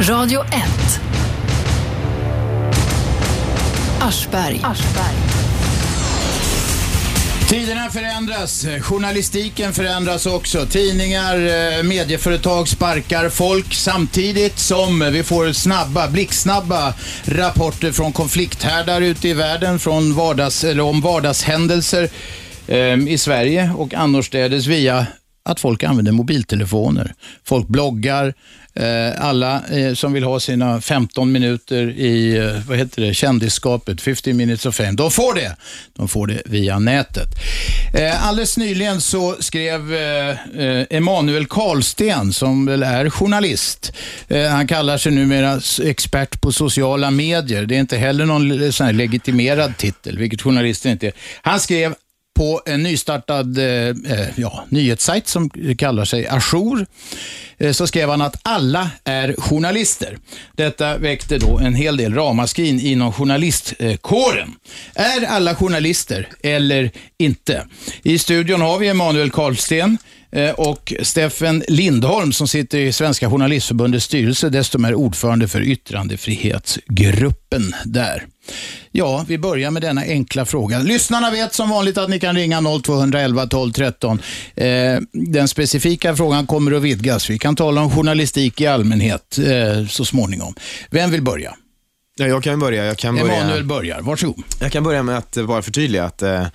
Radio 1. Aschberg. Aschberg. Tiderna förändras, journalistiken förändras också. Tidningar, eh, medieföretag sparkar folk samtidigt som vi får snabba, blixtsnabba rapporter från konflikthärdar ute i världen, från vardags, eller om vardagshändelser eh, i Sverige och annorstädes via att folk använder mobiltelefoner. Folk bloggar, eh, alla eh, som vill ha sina 15 minuter i eh, vad heter det, kändisskapet, 50 minutes of fame, de får det. De får det via nätet. Alldeles nyligen så skrev Emanuel Karlsten, som väl är journalist, han kallar sig numera expert på sociala medier. Det är inte heller någon sån legitimerad titel, vilket journalister inte är. Han skrev på en nystartad eh, eh, ja, nyhetssajt som kallar sig Ajour eh, så skrev han att alla är journalister. Detta väckte då en hel del ramaskrin inom journalistkåren. Är alla journalister eller inte? I studion har vi Emanuel Karlsten och Steffen Lindholm som sitter i Svenska Journalistförbundets styrelse, dessutom är ordförande för yttrandefrihetsgruppen där. Ja, vi börjar med denna enkla fråga. Lyssnarna vet som vanligt att ni kan ringa 0211 12 13. Eh, den specifika frågan kommer att vidgas. Vi kan tala om journalistik i allmänhet eh, så småningom. Vem vill börja? Ja, jag kan börja. Jag kan börja, Emanuel börjar. Varsågod. jag kan börja med att eh, bara förtydliga att eh,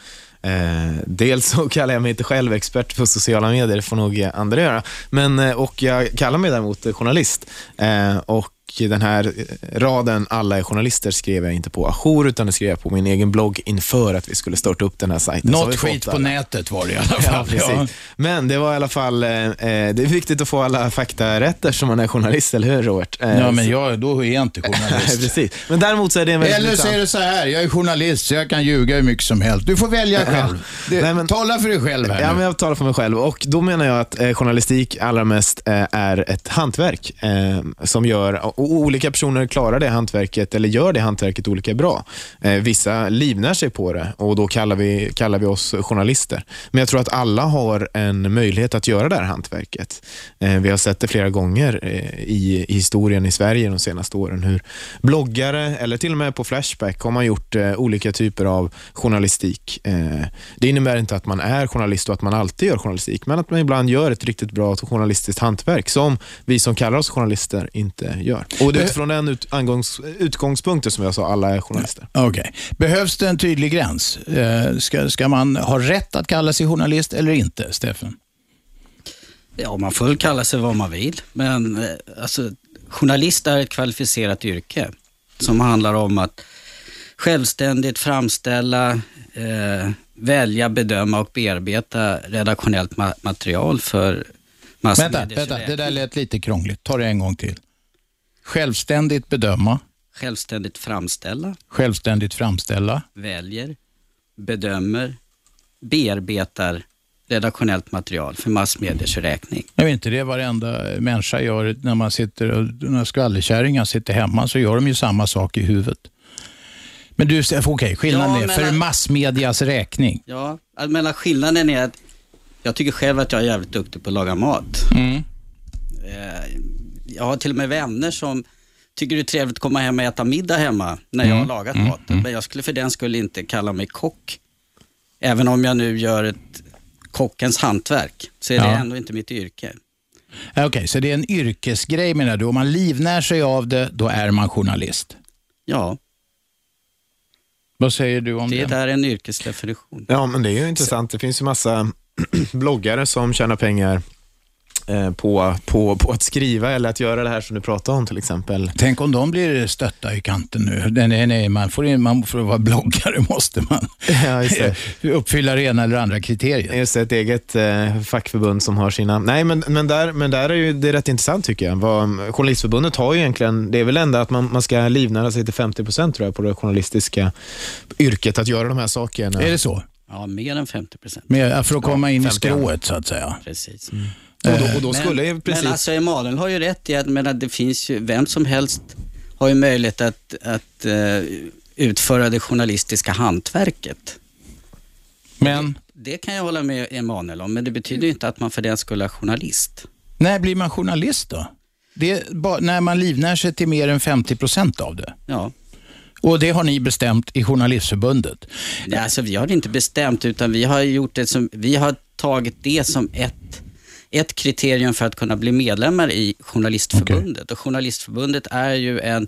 eh, dels så kallar jag mig inte själv expert på sociala medier, det får nog andra göra. Men, eh, och jag kallar mig däremot journalist. Eh, och den här raden, alla är journalister, skrev jag inte på Ajour, utan det skrev jag på min egen blogg inför att vi skulle starta upp den här sajten. Något skit på nätet var det i alla Ja, fall. precis. Men det var i alla fall, eh, eh, det är viktigt att få alla fakta rätt eftersom man är journalist, eller hur Robert? Eh, Ja, men jag, då är jag inte journalist. precis. Men däremot så är det en väldigt Eller så är det så här, jag är journalist så jag kan ljuga hur mycket som helst. Du får välja själv. Det, Nej, men- Tala för dig själv här Ja, nu. men jag talar för mig själv och då menar jag att eh, journalistik allra mest eh, är ett hantverk eh, som gör, och olika personer klarar det hantverket eller gör det hantverket olika bra. Eh, vissa livnär sig på det och då kallar vi, kallar vi oss journalister. Men jag tror att alla har en möjlighet att göra det här hantverket. Eh, vi har sett det flera gånger eh, i, i historien i Sverige de senaste åren hur bloggare eller till och med på Flashback har man gjort eh, olika typer av journalistik. Eh, det innebär inte att man är journalist och att man alltid gör journalistik, men att man ibland gör ett riktigt bra journalistiskt hantverk som vi som kallar oss journalister inte gör. Och det är utifrån den ut, angångs, utgångspunkten som jag sa, alla är journalister. Okej. Behövs det en tydlig gräns? Eh, ska, ska man ha rätt att kalla sig journalist eller inte, Steffen? Ja, man får kalla sig vad man vill. Men eh, alltså, journalist är ett kvalificerat yrke som handlar om att självständigt framställa, eh, välja, bedöma och bearbeta redaktionellt ma- material för Vänta, massmediers vänta, det där lät lite krångligt. Ta det en gång till. Självständigt bedöma, Självständigt framställa, självständigt framställa. väljer, bedömer, bearbetar redaktionellt material för massmediers räkning. Jag vet inte, det är varenda människa gör när man sitter och när skvallerkärringar sitter hemma så gör de ju samma sak i huvudet. Men du, okej, skillnaden Ja, är men för att- massmedias räkning. Ja, menar skillnaden är att jag tycker själv att jag är jävligt duktig på att laga mat. Mm. Eh, Jag har till och med vänner som tycker det är trevligt att komma hem och äta middag hemma när jag har lagat maten. Men jag skulle för den skulle inte kalla mig kock. Även om jag nu gör ett kockens hantverk så är det Ja. ändå inte mitt yrke. Ja, Okej, så det är en yrkesgrej menar du. Om man livnär sig av det, då är man journalist. Ja, Vad säger du om det? det är en yrkesdefinition. Ja, men det är ju intressant. Det finns ju massa bloggare som tjänar pengar eh, på, på, på att skriva eller att göra det här som du pratade om till exempel. Tänk om de blir stötta i kanten nu. Nej, nej, nej, man får, in- man får vara bloggare måste man Ja, uppfylla det ena eller andra kriteriet. Just det, ett eget eh, fackförbund som har sina... Nej, men, men, där, men där är ju det är rätt intressant tycker jag. Vad, Journalistförbundet har ju egentligen, det är väl ändå att man, man ska livnära sig till 50 procent tror jag på det journalistiska yrket, att göra de här sakerna. Är det så? Ja, mer än 50 procent. För att komma in i 50. skrået så att säga. Precis. Och då, och då skulle men, princip... men alltså Emanuel har ju rätt i att men att det finns ju, vem som helst har ju möjlighet att, att eh, utföra det journalistiska hantverket. Men Det kan jag hålla med Emanuel om, men det betyder ju inte att man för den skulle är journalist. när blir man journalist då? det är när man livnär sig till mer än 50 procent av det. Ja. Och det har ni bestämt i Journalistförbundet. Nej, alltså, vi har det inte bestämt utan vi har, gjort det som, vi har tagit det som ett, ett kriterium för att kunna bli medlemmar i Journalistförbundet. Och Journalistförbundet är ju en,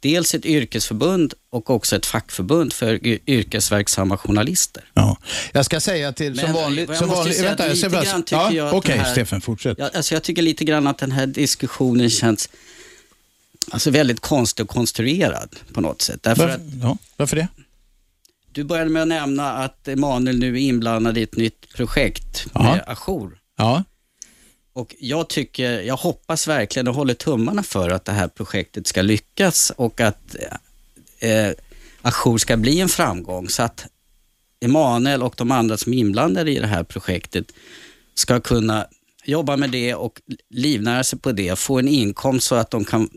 dels ett yrkesförbund och också ett fackförbund för yrkesverksamma journalister. Ja. Jag ska säga till, som Men, vanligt... jag Som vanligt säga vänta, att jag lite bara... ja, jag Okej, här- Stefan, fortsätt. Ja, alltså jag tycker lite grann att den här diskussionen känns alltså väldigt konstig och konstruerad på något sätt. Därför Varför, att ja, varför det? du började med att nämna att Emanuel nu är inblandad i ett nytt projekt med Ajour. Ja. Och jag tycker, jag hoppas verkligen och håller tummarna för att det här projektet ska lyckas och att eh, Ajour ska bli en framgång. Så att Emanuel och de andra som är inblandade i det här projektet ska kunna jobba med det och livnära sig på det, få en inkomst så att de kan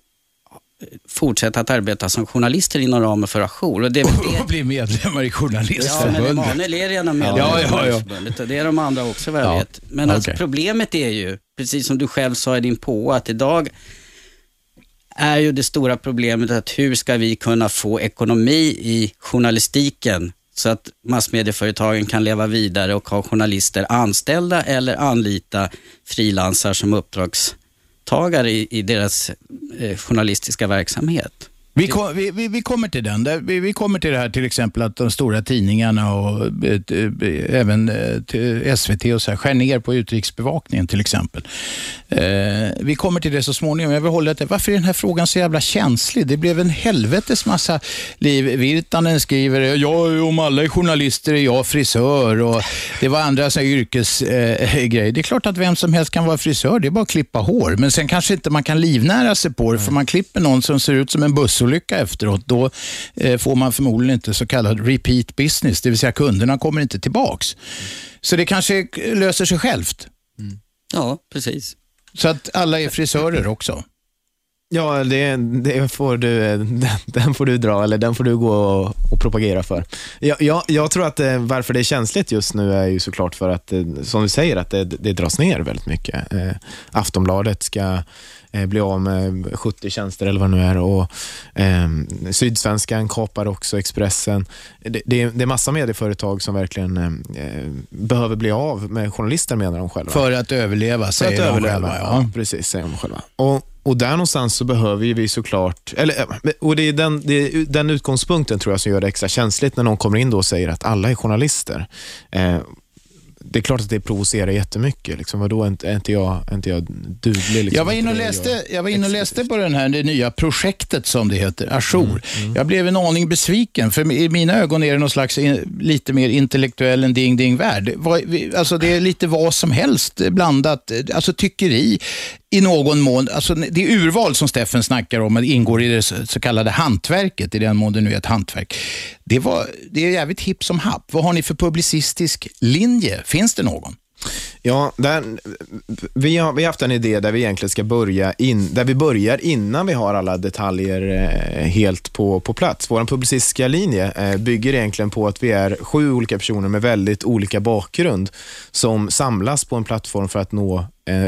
fortsätta att arbeta som journalister inom ramen för Ajour. Och det det Och bli medlemmar i Ja, men Journalistförbundet. Emanuel är redan medlem Ja, i ja, ja. Journalistförbundet och det är de andra också vad jag Ja, vet. Men alltså, okej. problemet är ju, precis som du själv sa i din på, att idag är ju det stora problemet att hur ska vi kunna få ekonomi i journalistiken så att massmedieföretagen kan leva vidare och ha journalister anställda eller anlita frilansar som deltagare i, i deras eh, journalistiska verksamhet. Vi, kom, vi, vi, vi kommer till den. Vi, vi kommer till det här till exempel att de stora tidningarna och eh, eh, även eh, till SVT och så här, skär ner på utrikesbevakningen till exempel. Eh, vi kommer till det så småningom. Jag vill hålla det. Varför är den här frågan så jävla känslig? Det blev en helvetes massa liv. Virtanen skriver, ja, om alla är journalister är jag frisör och det var andra så yrkesgrejer. Eh, grejer. det är klart att vem som helst kan vara frisör, det är bara att klippa hår. Men sen kanske inte man kan livnära sig på det, för man klipper någon som ser ut som en bussolycka efteråt. Då eh, får man förmodligen inte så kallad repeat business, det vill säga kunderna kommer inte tillbaks. Så det kanske löser sig självt. Ja, precis. Så att alla är frisörer också. Ja, det, det får du, den, får du dra, eller den får du gå och, och propagera för. Jag, jag, jag tror att eh, varför det är känsligt just nu är ju såklart för att, eh, som du säger, att det, det dras ner väldigt mycket. Aftonbladet ska bli av med 70 tjänster eller vad det nu är och eh, Sydsvenskan kapar också Expressen. Det, det, är- det är massa medieföretag som verkligen eh, behöver bli av med journalister menar de själva. För att överleva, För säger att de överleva, själva. ja. Ja. Precis, säger de själva. Och, och där någonstans så behöver vi såklart, eller, eh, och det är, den, det är den utgångspunkten tror jag som gör det extra känsligt när någon kommer in då och säger att alla är journalister. Eh, det är klart att det provocerar jättemycket. Liksom, vadå, är inte, jag, är inte jag duglig? Liksom, Jag var inne och läste, jag var inne och läste på den här, det nya projektet som det heter, Ajour. Mm, Jag blev en aning besviken, för i mina ögon är det någon slags in, lite mer intellektuell än Ding Ding Värld. Alltså det är lite vad som helst blandat, alltså tyckeri i någon mån. Alltså det urval som Steffen snackar om ingår i det så kallade hantverket, i den mån det nu är ett hantverk. Det, var, det är jävligt hipp som happ. Vad har ni för publicistisk linje? Finns det någon? Ja, där, vi, har, vi har haft en idé där vi egentligen ska börja in, där vi börjar innan vi har alla detaljer eh, helt på, på plats. Vår publicistiska linje eh, bygger egentligen på att vi är sju olika personer med väldigt olika bakgrund som samlas på en plattform för att nå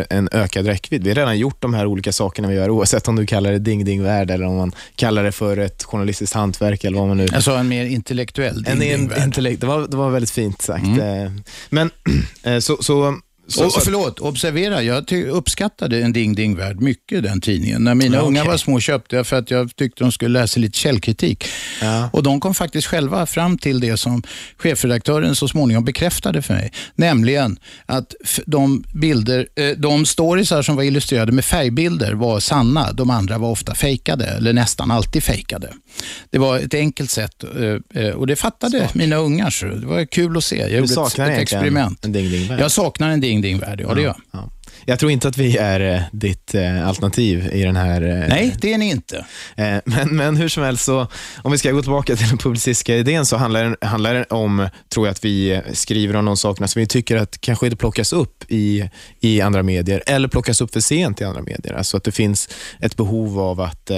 en ökad räckvidd. Vi har redan gjort de här olika sakerna vi gör, oavsett om du kallar det ding ding värld eller om man kallar det för ett journalistiskt hantverk eller vad man nu Alltså en mer intellektuell Ding en Ding in, Värld. intellekt, det var, det var väldigt fint sagt. Eh, Men eh, så, så, så, och, förlåt, observera, jag uppskattade en Ding Ding Värld mycket, den tidningen. När mina Ja, unga okej. var små köpte jag för att jag tyckte de skulle läsa lite källkritik. Ja. Och de kom faktiskt själva fram till det som chefredaktören så småningom bekräftade för mig. Nämligen att de bilder, eh, de storiesar som var illustrerade med färgbilder var sanna. De andra var ofta fejkade, eller nästan alltid fejkade. Det var ett enkelt sätt eh, eh, och det fattade mina ungar. Så det var kul att se. Jag du gjorde ett, ett experiment. en ding ding. Jag saknar en Ding Ding Värld, ja det gör jag. Ja. Jag tror inte att vi är eh, ditt eh, alternativ i den här... eh, Nej, det är ni inte. Men, men hur som helst, så, om vi ska gå tillbaka till den publicistiska idén så handlar det, handlar det om, tror jag, att vi skriver om de sakerna som vi tycker att kanske inte plockas upp i, i andra medier eller plockas upp för sent i andra medier. Alltså att det finns ett behov av att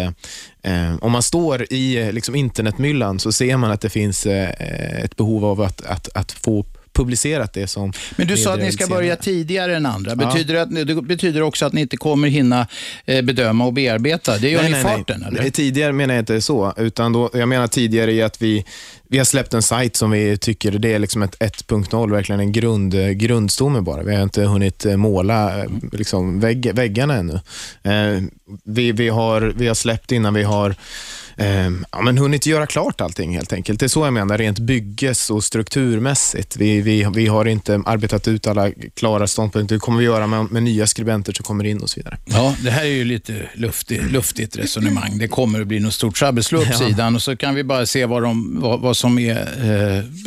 om man står i liksom internetmyllan så ser man att det finns ett behov av att, att, att få publicerat det som Men du sa att ni ska börja tidigare än andra. Betyder det, att, det betyder också att ni inte kommer hinna eh, bedöma och bearbeta? Det gör ni i farten, nej. eller? Tidigare menar jag inte så, utan då, jag menar tidigare i att vi, vi har släppt en sajt som vi tycker det är liksom ett 1.0, verkligen en grund, grundstomme bara. Vi har inte hunnit eh, måla eh, liksom, vägg, väggarna ännu. Eh, vi, vi, har, vi har släppt innan vi har eh, ja, men hunnit göra klart allting helt enkelt. Det är så jag menar, rent bygges och strukturmässigt. Vi, vi, vi har inte arbetat ut alla klara ståndpunkter. Det kommer vi göra med, med nya skribenter som kommer in och så vidare. Ja, det här är ju lite luftigt, luftigt resonemang. Det kommer att bli något stort sjabbel. Slå upp sidan och så kan vi bara se vad, de, vad, vad som är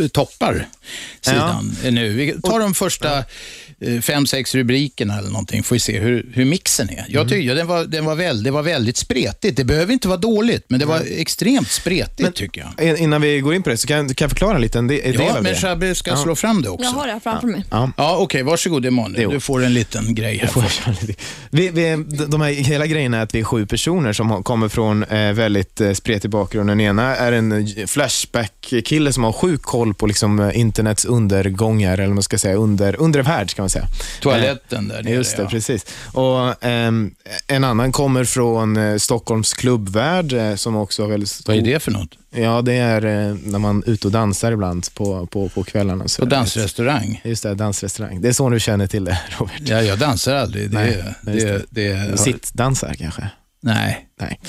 eh, toppar sidan ja. nu. Vi tar de första fem, sex rubrikerna eller någonting, får vi se hur, hur mixen är. Jag tycker mm. den var, den var väl, det var väldigt spretigt. Det behöver inte vara dåligt, men det var mm. extremt spretigt men, tycker jag. Innan vi går in på det, så kan, kan jag förklara lite en del Ja, del men Shabbe ska ja. slå fram det också. Jag har det framför ja. mig. Ja, ja okej. Okay, varsågod Emanuel. Du får en liten grej här. Vi, vi, de här, hela grejen är att vi är sju personer som kommer från eh, väldigt eh, spretig bakgrund. Den ena är en Flashback-kille som har sjuk koll på liksom, eh, internets undergångar, eller man ska säga, under, under värld, ska man säga. Toalett toaletten där nere, Just det, ja. precis. Och, um, en annan kommer från uh, Stockholms klubbvärld uh, som också har väldigt stor... Vad är det för något? Ja, det är när man är ute och dansar ibland på, på, på kvällarna. Så på dansrestaurang? Just det, dansrestaurang. Det är så du känner till det, Robert. Ja, jag dansar aldrig. Det, Nej, det, det, det, Sittdansar kanske? Nej. Nej.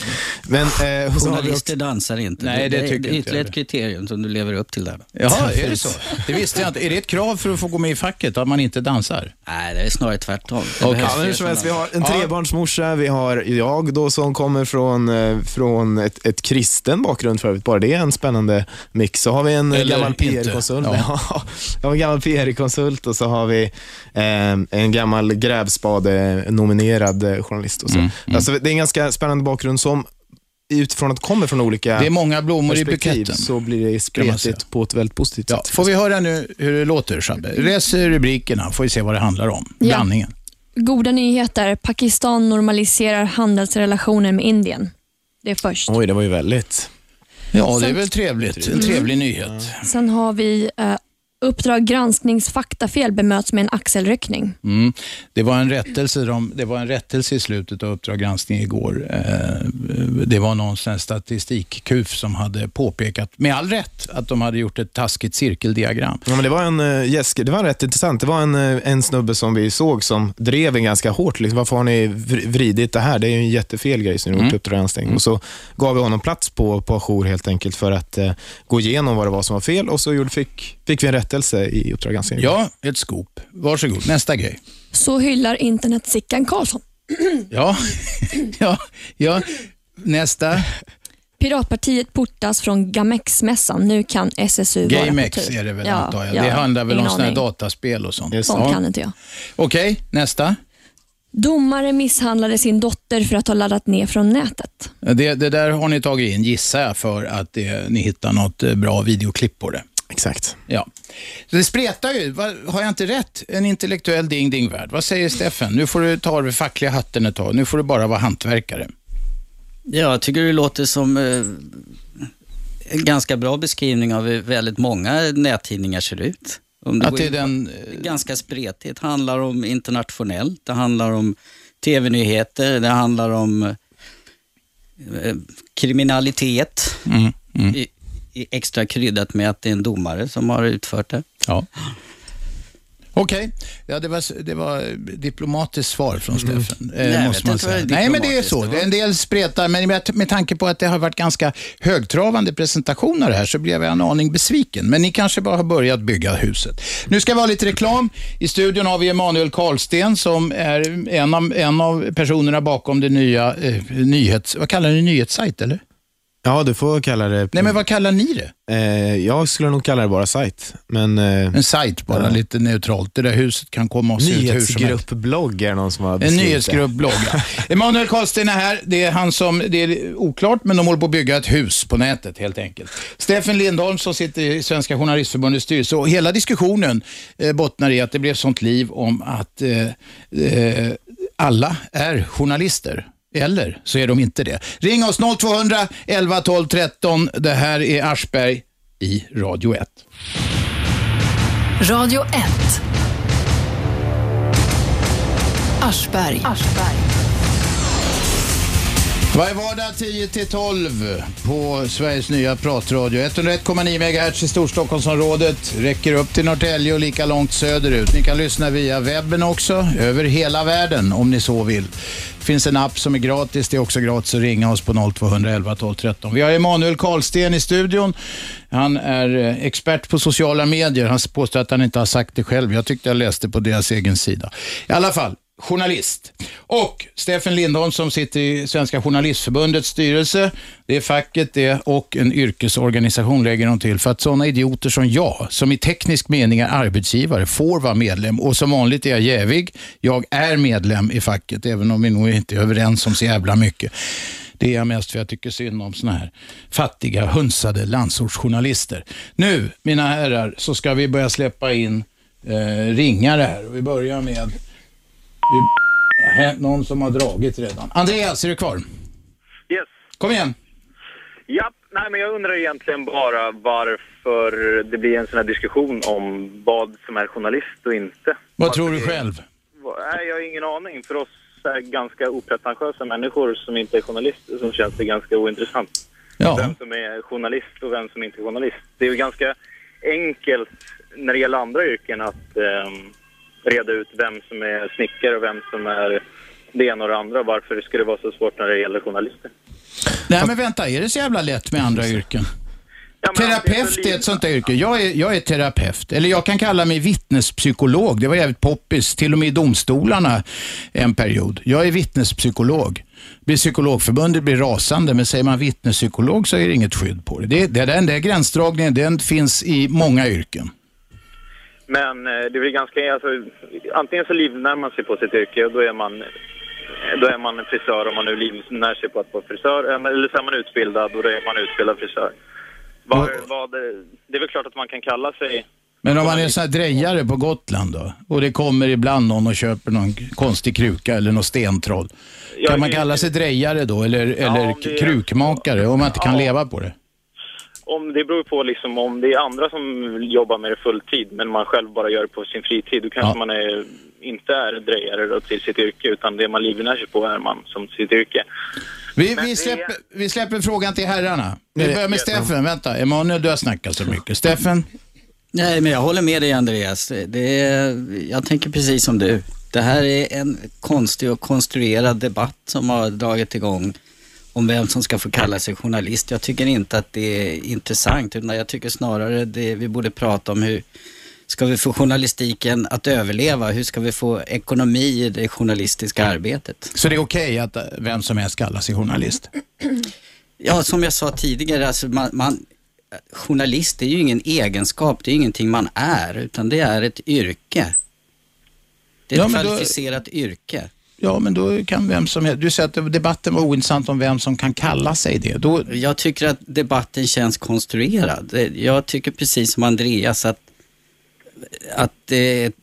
Men, eh, Journalister dansar inte. Nej, det, det, det, det är ytterligare ett kriterium som du lever upp till där. Jaha, är det så? Det visste jag inte. Är det ett krav för att få gå med i facket, att man inte dansar? Nej, det är snarare tvärtom. Okay. Ja, helst, vi har en trebarnsmorsa, vi har jag då som kommer från, eh, från ett, ett kristen bakgrund för övrigt. Bara det är en spännande mix. Så har vi en Eller gammal PR-konsult. Ja. har en gammal PR-konsult och så har vi eh, en gammal grävspade-nominerad journalist. Och så. Mm, mm. Alltså, det är en ganska spännande bakgrund bakgrund som utifrån att det kommer från olika Det är många blommor i buketten. så blir det spretigt på ett väldigt positivt ja, sätt. Får vi höra nu hur det låter, Shabbe? Läs rubrikerna, får vi se vad det handlar om. Ja. Blandningen. Goda nyheter. Pakistan normaliserar handelsrelationer med Indien. Det är först. Oj, det var ju väldigt... Ja, det är väl trevligt. En trevlig mm. nyhet. Sen har vi uh, Uppdrag granskningsfaktafel bemöts med en axelryckning. Mm. Det, var en rättelse, det var en rättelse i slutet av Uppdrag granskning igår. Eh, det var någon statistikkuf som hade påpekat, med all rätt, att de hade gjort ett taskigt cirkeldiagram. Ja, men det, var en, yes, eh, det var rätt intressant. Det var en, eh, en snubbe som vi såg som drev en ganska hårt. Liksom, varför har ni vridit det här? Det är ju en jättefel grej som ni mm. gjort Uppdrag granskning. Mm. Och så gav vi honom plats på, på jour helt enkelt för att uh, gå igenom vad det var som var fel och så gjorde, fick, fick vi en rättelse i Uppdrag granskning. Ja, ett scoop. Varsågod, nästa grej. Så hyllar internet Sickan Karlsson. ja, ja, ja. Nästa. Piratpartiet portas från Gamex-mässan. Nu kan SSU Gamex vara på tur. är det väl, ja, antar jag. Ja, det handlar väl om sådana dataspel och sånt. Sånt ja. kan inte jag. Okej, okay, nästa. Domare misshandlade sin dotter för att ha laddat ner från nätet. Det, det där har ni tagit in, gissar jag, för att det, ni hittar något eh, bra videoklipp på det. Exakt. Ja. Så det spretar ju. Har jag inte rätt? En intellektuell ding-ding-värld. Vad säger Steffen? Nu får du ta av dig fackliga hatten ett tag. Nu får du bara vara hantverkare. Ja, jag tycker det låter som eh, en ganska bra beskrivning av hur väldigt många nättidningar ser ut. Om det att det är den... Ganska spretigt. Det handlar om internationellt, det handlar om tv-nyheter, det handlar om eh, kriminalitet. Mm, mm. I, extra kryddat med att det är en domare som har utfört det. Ja. Okej, okay. ja, det, var, det var diplomatiskt svar från. Steffen. Mm. Nej, måste man säga. Nej, men det är så. Det är en del spretar, men med, med tanke på att det har varit ganska högtravande presentationer här så blev jag en aning besviken. Men ni kanske bara har börjat bygga huset. Nu ska vi ha lite reklam. I studion har vi Emanuel Karlsten som är en av, en av personerna bakom det nya eh, nyhets... Vad kallar ni nyhetssajt, eller? Ja, du får kalla det... Nej, men vad kallar ni det? Eh, jag skulle nog kalla det bara sajt. Men, eh, en sajt bara, ja. lite neutralt. Det där huset kan komma och se ut hur som helst. Nyhetsgruppblogg är någon som har En nyhetsgruppblogg, ja. Emanuel Karlsten är här. Det är han som, det är oklart, men de håller på att bygga ett hus på nätet helt enkelt. Steffen Lindholm som sitter i Svenska Journalistförbundets styrelse och hela diskussionen eh, bottnar i att det blev sånt liv om att eh, eh alla är journalister. Eller så är de inte det. Ring oss 0200 11 12 13. Det här är Aschberg i Radio 1. Radio 1. Aschberg. Varje vardag 10 till 12 på Sveriges nya pratradio. 101,9 MHz i Storstockholmsområdet. Räcker upp till Norrtälje och lika långt söderut. Ni kan lyssna via webben också, över hela världen om ni så vill. Det finns en app som är gratis. Det är också gratis att ringa oss på 0211 12 13. Vi har Emanuel Karlsten i studion. Han är eh, expert på sociala medier. Han påstår att han inte har sagt det själv. Jag tyckte jag läste på deras egen sida. I alla fall, journalist. Och Steffen Lindholm som sitter i Svenska Journalistförbundets styrelse. Det är facket det och en yrkesorganisation lägger de till. För att sådana idioter som jag, som i teknisk mening är arbetsgivare, får vara medlem. Och som vanligt är jag jävig. Jag är medlem i facket, även om vi nog inte är överens om så jävla mycket. Det är jag mest för jag tycker synd om såna här fattiga, hunsade landsortsjournalister. Nu, mina herrar, så ska vi börja släppa in eh, ringare här. Vi börjar med här, någon som har dragit redan. Andreas, är du kvar? Yes. Kom igen. Ja, nej men jag undrar egentligen bara varför det blir en sån här diskussion om vad som är journalist och inte. Vad tror du själv? Nej, jag har ingen aning. För oss är ganska opretentiösa människor som inte är journalister så känns det ganska ointressant. Ja. Vem som är journalist och vem som inte är journalist. Det är ju ganska enkelt när det gäller andra yrken att ehm, reda ut vem som är snickare och vem som är det ena och det andra. Varför skulle det vara så svårt när det gäller journalister? Nej men vänta, är det så jävla lätt med andra yrken? Ja, Terapeut är ett sånt där yrke. Jag är, jag är terapeut. Eller jag kan kalla mig vittnespsykolog. Det var jävligt poppis, till och med i domstolarna en period. Jag är vittnespsykolog. Blir psykologförbundet blir rasande, men säger man vittnespsykolog så är det inget skydd på det. det, det den där gränsdragningen, den finns i många yrken. Men eh, det är väl ganska, alltså, antingen så livnär man sig på sitt yrke och då är man, då är man frisör om man nu livnär sig på att vara frisör. Eh, Eller så är man utbildad och då är man utbildad frisör. Var, vad, det är väl klart att man kan kalla sig Men om man är sån här drejare på Gotland då, och det kommer ibland någon och köper någon konstig kruka eller någon stentroll. Ja, Kan man det- kalla sig drejare då, eller, eller om det- krukmakare, om man inte kan Ja. leva på det? Om det beror på liksom om det är andra som jobbar med det fulltid men man själv bara gör det på sin fritid då kanske Ja. man är, inte är drejare då till sitt yrke utan det man livnär sig på är man som sitt yrke. Vi, vi, släpper, vi släpper frågan till herrarna. Vi börjar med Steffen. Vänta, Emanuel, du har snackat så mycket. Steffen? Nej, men jag håller med dig Andreas. Det är, jag tänker precis som du. Det här är en konstig och konstruerad debatt som har dragit igång om vem som ska få kalla sig journalist. Jag tycker inte att det är intressant, utan jag tycker snarare det vi borde prata om hur ska vi få journalistiken att överleva? Hur ska vi få ekonomi i det journalistiska arbetet? Så det är okej att eh, vem som helst kallar sig journalist? Ja, som jag sa tidigare, alltså man, man, journalist är ju ingen egenskap, det är ingenting man är, utan det är ett yrke. Det är Ja, ett men då- kvalificerat yrke. Ja, men då kan vem som helst... Du säger att debatten var ointressant om vem som kan kalla sig det. Då, Jag tycker att debatten känns konstruerad. Jag tycker precis som Andreas att, att det är ett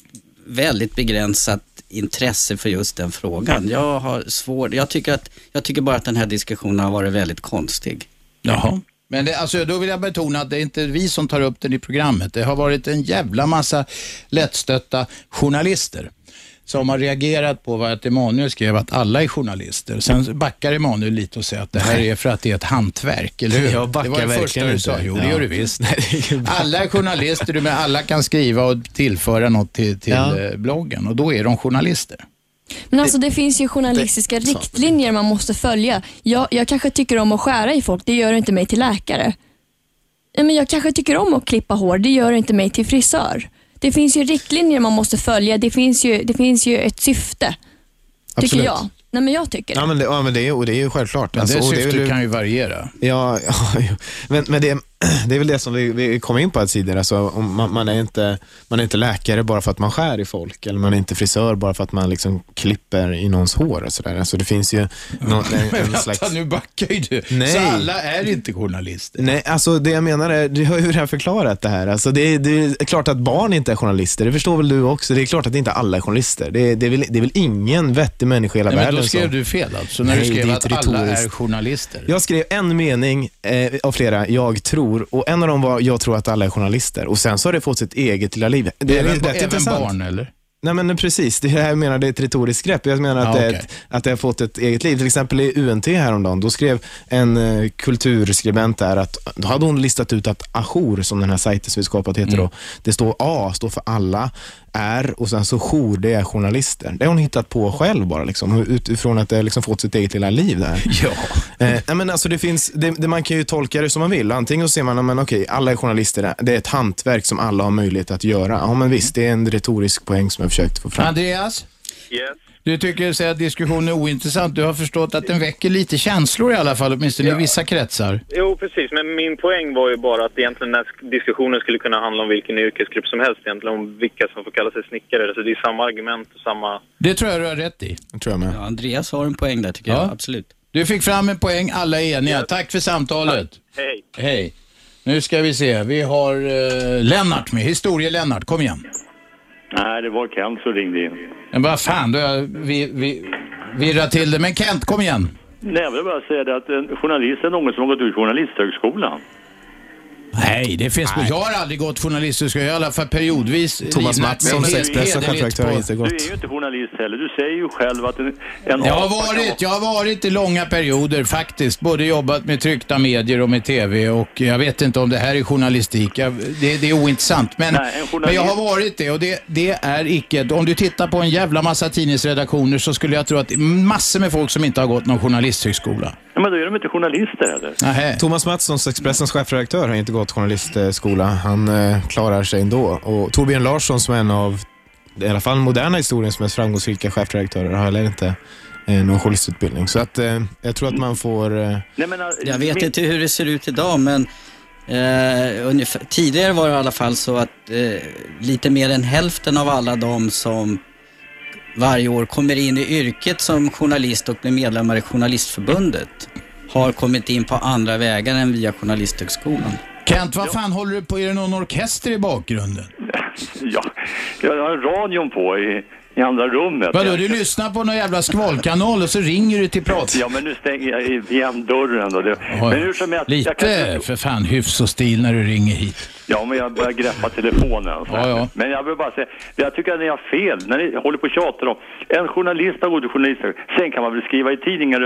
väldigt begränsat intresse för just den frågan. Jag har svårt, jag tycker, att, jag tycker bara att den här diskussionen har varit väldigt konstig. Jaha. Men det, alltså, då vill jag betona att det är inte vi som tar upp den i programmet. Det har varit en jävla massa lättstötta journalister som har reagerat på vad att Emanuel skrev att alla är journalister. Sen backar Emanuel lite och säger att det här är för att det är ett hantverk, eller hur? Jag backar det var det första du sa. inte. Jo, det Ja. gör du visst. Det Alla är journalister, men alla kan skriva och tillföra något till, till Ja. eh, bloggen och då är de journalister. Men alltså det finns ju journalistiska det- riktlinjer man måste följa. Jag, jag kanske tycker om att skära i folk, det gör inte mig till läkare. Men jag kanske tycker om att klippa hår, det gör inte mig till frisör. Det finns ju riktlinjer man måste följa, det finns ju, det finns ju ett syfte. Tycker Absolut. jag. Nej men jag tycker det. Ja, men det, ja, men det, är, och det är ju självklart. Men Alltså, det syftet kan ju variera. Ja, ja men, men det, det är väl det som vi, vi kom in på tidigare. Alltså, man, man, är inte, man är inte läkare bara för att man skär i folk, eller man är inte frisör bara för att man liksom klipper i någons hår. Och så där. Alltså, det finns ju någon, en, Men en vänta, slags... nu backar ju du. Nej. Så alla är inte journalister. Nej, alltså det jag menar är, du har ju redan förklarat det här. Alltså det, är- det är klart att barn inte är journalister, det förstår väl du också. Det är klart att inte alla är journalister. Det är, det är, väl, det är väl ingen vettig människa i hela Nej, men världen då skrev som... du fel alltså, när Nej, du skrev att alla är journalister. Jag skrev en mening eh, av flera, jag tror stor och en av dem var Jag tror att alla är journalister och sen så har det fått sitt eget lilla liv. Det är även, rätt även barn eller? Nej men precis, det här jag menar det är ett retoriskt grepp. Jag menar att, Ja, det, är okej. ett, att det har fått ett eget liv. Till exempel i UNT häromdagen, då skrev en eh, kulturskribent där att, då hade hon listat ut att ajour, som den här sajten som vi skapat heter Mm. då, det står A, står för alla, R och sen så jour, det är journalister. Det har hon hittat på själv bara, liksom, utifrån att det har liksom fått sitt eget lilla liv där. Ja. Eh, men alltså det finns, det, det, man kan ju tolka det som man vill. Antingen så ser man, men okej, alla är journalister, det är ett hantverk som alla har möjlighet att göra. Ja, men visst, det är en retorisk poäng som jag försökt få fram. Andreas? Yes. Du tycker att diskussionen är ointressant. Du har förstått att den väcker lite känslor i alla fall, åtminstone i vissa kretsar. Jo, precis. Men min poäng var ju bara att egentligen den här diskussionen skulle kunna handla om vilken yrkesgrupp som helst egentligen, om vilka som får kalla sig snickare. Så det är samma argument och samma... Det tror jag du har rätt i. Det tror jag med. Ja, Andreas har en poäng där tycker Ja. jag, absolut. Du fick fram en poäng, alla är eniga. Tack för samtalet. Hej! Hej. Nu ska vi se, vi har uh, Lennart med. Historie-Lennart, kom igen. Nej, det var Kent som ringde in. Men vad fan, du vi, vi, virrat till det. Men Kent, kom igen. Nej, jag vill bara säga det att en journalist är någon som har gått ut journalisthögskolan. Nej, det finns... Jag har aldrig gått journalisthögskola, jag har i alla fall periodvis... Thomas Mattsson, mig helt Expressen hederligt chefredaktör, har inte Du gått. är ju inte journalist heller. Du säger ju själv att en, en Jag har varit, jag har varit i långa perioder faktiskt. Både jobbat med tryckta medier och med TV och jag vet inte om det här är journalistik. Jag, det, det är ointressant. Men, Nej, journalist- men jag har varit det och det, det är icke... Om du tittar på en jävla massa tidningsredaktioner så skulle jag tro att det är massor med folk som inte har gått någon journalisthögskola. Ja, men då är de inte journalister heller. Nähä. Thomas Mattsson, Expressens chefredaktör, har inte gått journalistskola. Han eh, klarar sig ändå. Och Torbjörn Larsson, som är en av, i alla fall moderna historiens mest framgångsrika chefredaktörer, har heller inte eh, någon journalistutbildning. Så att, eh, jag tror att man får... Eh, Nej, men, äh, Jag vet min- inte hur det ser ut idag men eh, ungefär, tidigare var det i alla fall så att eh, lite mer än hälften av alla de som varje år kommer in i yrket som journalist och blir medlemmar i Journalistförbundet har kommit in på andra vägar än via Journalisthögskolan. Kent, vad fan håller du på? Är det någon orkester i bakgrunden? Ja, jag har radion på i, i andra rummet. Vadå, du lyssnar på någon jävla skvalkanal och så ringer du till prat... Ja, men nu stänger jag igen dörren då. Det, Ja, men hur som helst, Lite jag kan, för fan hyfs och stil när du ringer hit. Ja, men jag börjar greppa telefonen. Ja, ja. Men jag vill bara säga, jag tycker att ni har fel när ni håller på och tjatar om en journalist har till journalister. Sen kan man väl skriva i tidningar,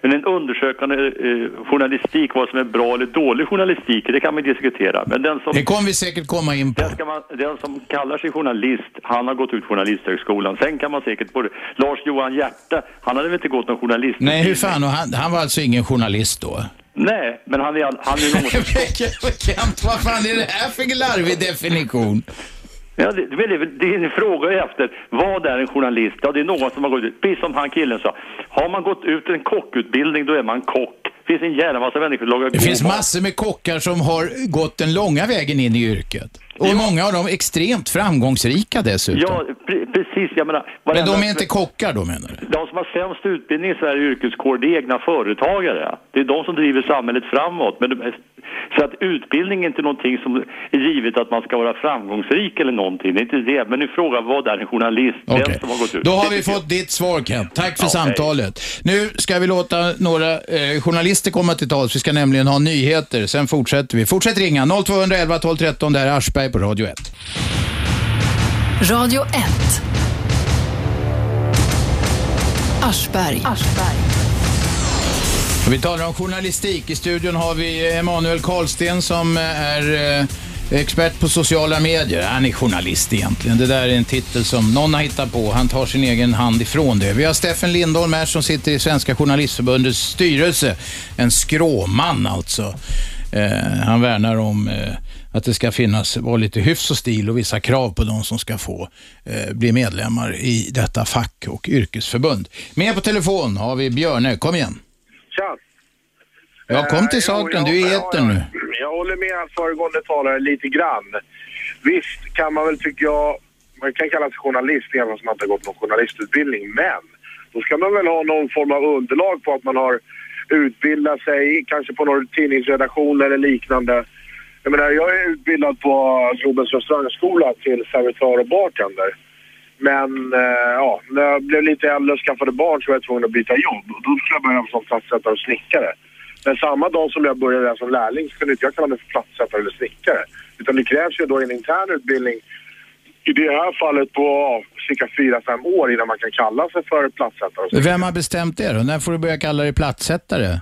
men en undersökande eh, journalistik, vad som är bra eller dålig journalistik, det kan man diskutera. Men den som, Det kommer vi säkert komma in på. den, man, den som kallar sig journalist, han har gått ut journalisthögskolan. Sen kan man säkert, både Lars-Johan Hjärta, han hade väl inte gått någon journalist. Nej, hur fan? Och han, han var alltså ingen journalist då? Nej, men han är, han är. Kent, vad fan är det här för larvig definition? Ja, det, det, är en fråga efter. Vad är en journalist? Ja, det är någon som har gått ut. Precis som han killen sa. Har man gått ut en kockutbildning, då är man kock. Det finns en jävla massa människor som lagar Det finns massor med kockar som har gått den långa vägen in i yrket. Och många av dem extremt framgångsrika dessutom. Ja, pre precis. Jag menar, Men de är inte kockar då menar du? De som har sämst utbildning i Sverige yrkeskår, det är egna företagare. Det är de som driver samhället framåt. Men de, så att utbildning är inte någonting som är givet att man ska vara framgångsrik eller någonting. Det är inte det. Men nu frågar vad är en journalist? Okej. Den som har gått ut. Då har vi fått ditt svar Kent. Tack för Ja, samtalet. Nu ska vi låta några eh, journalister komma till tals. Vi ska nämligen ha nyheter. Sen fortsätter vi. Fortsätt ringa. 0211 12 13. Det här är Aschberg på Radio 1. Radio 1. Aschberg. Aschberg. Vi talar om journalistik. I studion har vi Emanuel Karlsten som eh, är eh, expert på sociala medier. Han är journalist egentligen. Det där är en titel som någon har hittat på. Han tar sin egen hand ifrån det. Vi har Steffen Lindholm här som sitter i Svenska Journalistförbundets styrelse. En skråman alltså. Eh, han värnar om att det ska finnas, vara lite hyfs och stil och vissa krav på de som ska få eh, bli medlemmar i detta fack och yrkesförbund. Med på telefon har vi Björne. Kom igen. Tja! Ja, kom till Eh, saken. Du är i etern nu. Jag håller med föregående talare lite grann. Visst kan man väl, tycker jag, man kan kalla sig journalist även om man inte har gått någon journalistutbildning. Men då ska man väl ha någon form av underlag på att man har utbildat sig, kanske på någon tidningsredaktion eller liknande. Jag menar, jag är utbildad på Globens restaurangskola till servitör och bartender. Men eh, ja, när jag blev lite äldre och skaffade barn så var jag tvungen att byta jobb. Och då skulle jag börja som plattsättare och snickare. Men samma dag som jag började som lärling så kunde inte jag kalla mig för plattsättare eller snickare. Utan det krävs ju då en intern utbildning i det här fallet på ja, cirka 4-5 år innan man kan kalla sig för plattsättare. Vem har bestämt det då? När får du börja kalla dig plattsättare?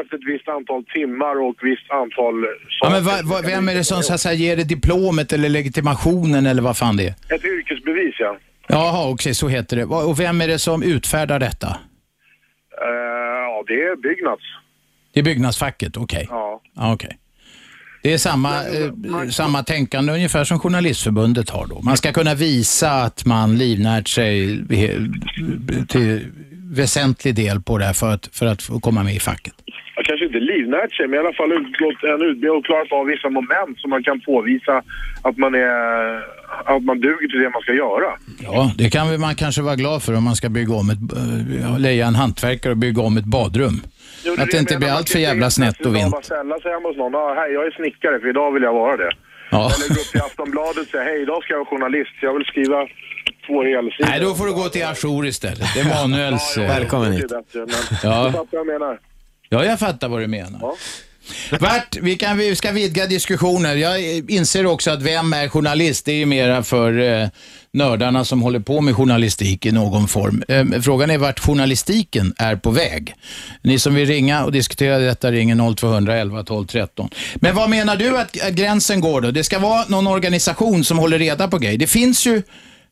Efter ett visst antal timmar och ett visst antal Ja, men va, va, vem är det som så att säga, ger dig diplomet eller legitimationen eller vad fan det är? Ett yrkesbevis ja. Jaha, okej, så heter det. Och vem är det som utfärdar detta? Eh, ja, det är Byggnads. Det är byggnadsfacket, okej. Ja. Ja, okej. Det är samma, eh, samma tänkande ungefär som Journalistförbundet har då. Man ska kunna visa att man livnärt sig till väsentlig del på det här för att, för att komma med i facket. Kanske inte livnärt sig, men i alla fall gått en utbildning och klarat av vissa moment som man kan påvisa att man är att man duger till det man ska göra. Ja, det kan man kanske vara glad för om man ska bygga om ett, eh, leja en hantverkare och bygga om ett badrum. Jo, Att det inte blir allt för Man jävla snett och vint. Bara ställa sig hemma hos någon. Ah, hej, jag är snickare för idag vill jag vara det. Ja. Eller gå upp till Aftonbladet och säga hej, idag ska jag vara journalist. Jag vill skriva två helsidor. Nej, då får du gå till Ajour istället. Det är Manuels... eh, Välkommen Det är hit. bättre, men Ja. du fattar vad jag menar. Ja, jag fattar vad du menar. Ja. Vart, vi, kan, vi ska vidga diskussioner. Jag inser också att vem är journalist? Det är ju mera för eh, nördarna som håller på med journalistik i någon form. Eh, frågan är vart journalistiken är på väg. Ni som vill ringa och diskutera detta ringer 0211 12 13. Men vad menar du att att gränsen går då? Det ska vara någon organisation som håller reda på grejer. Det finns ju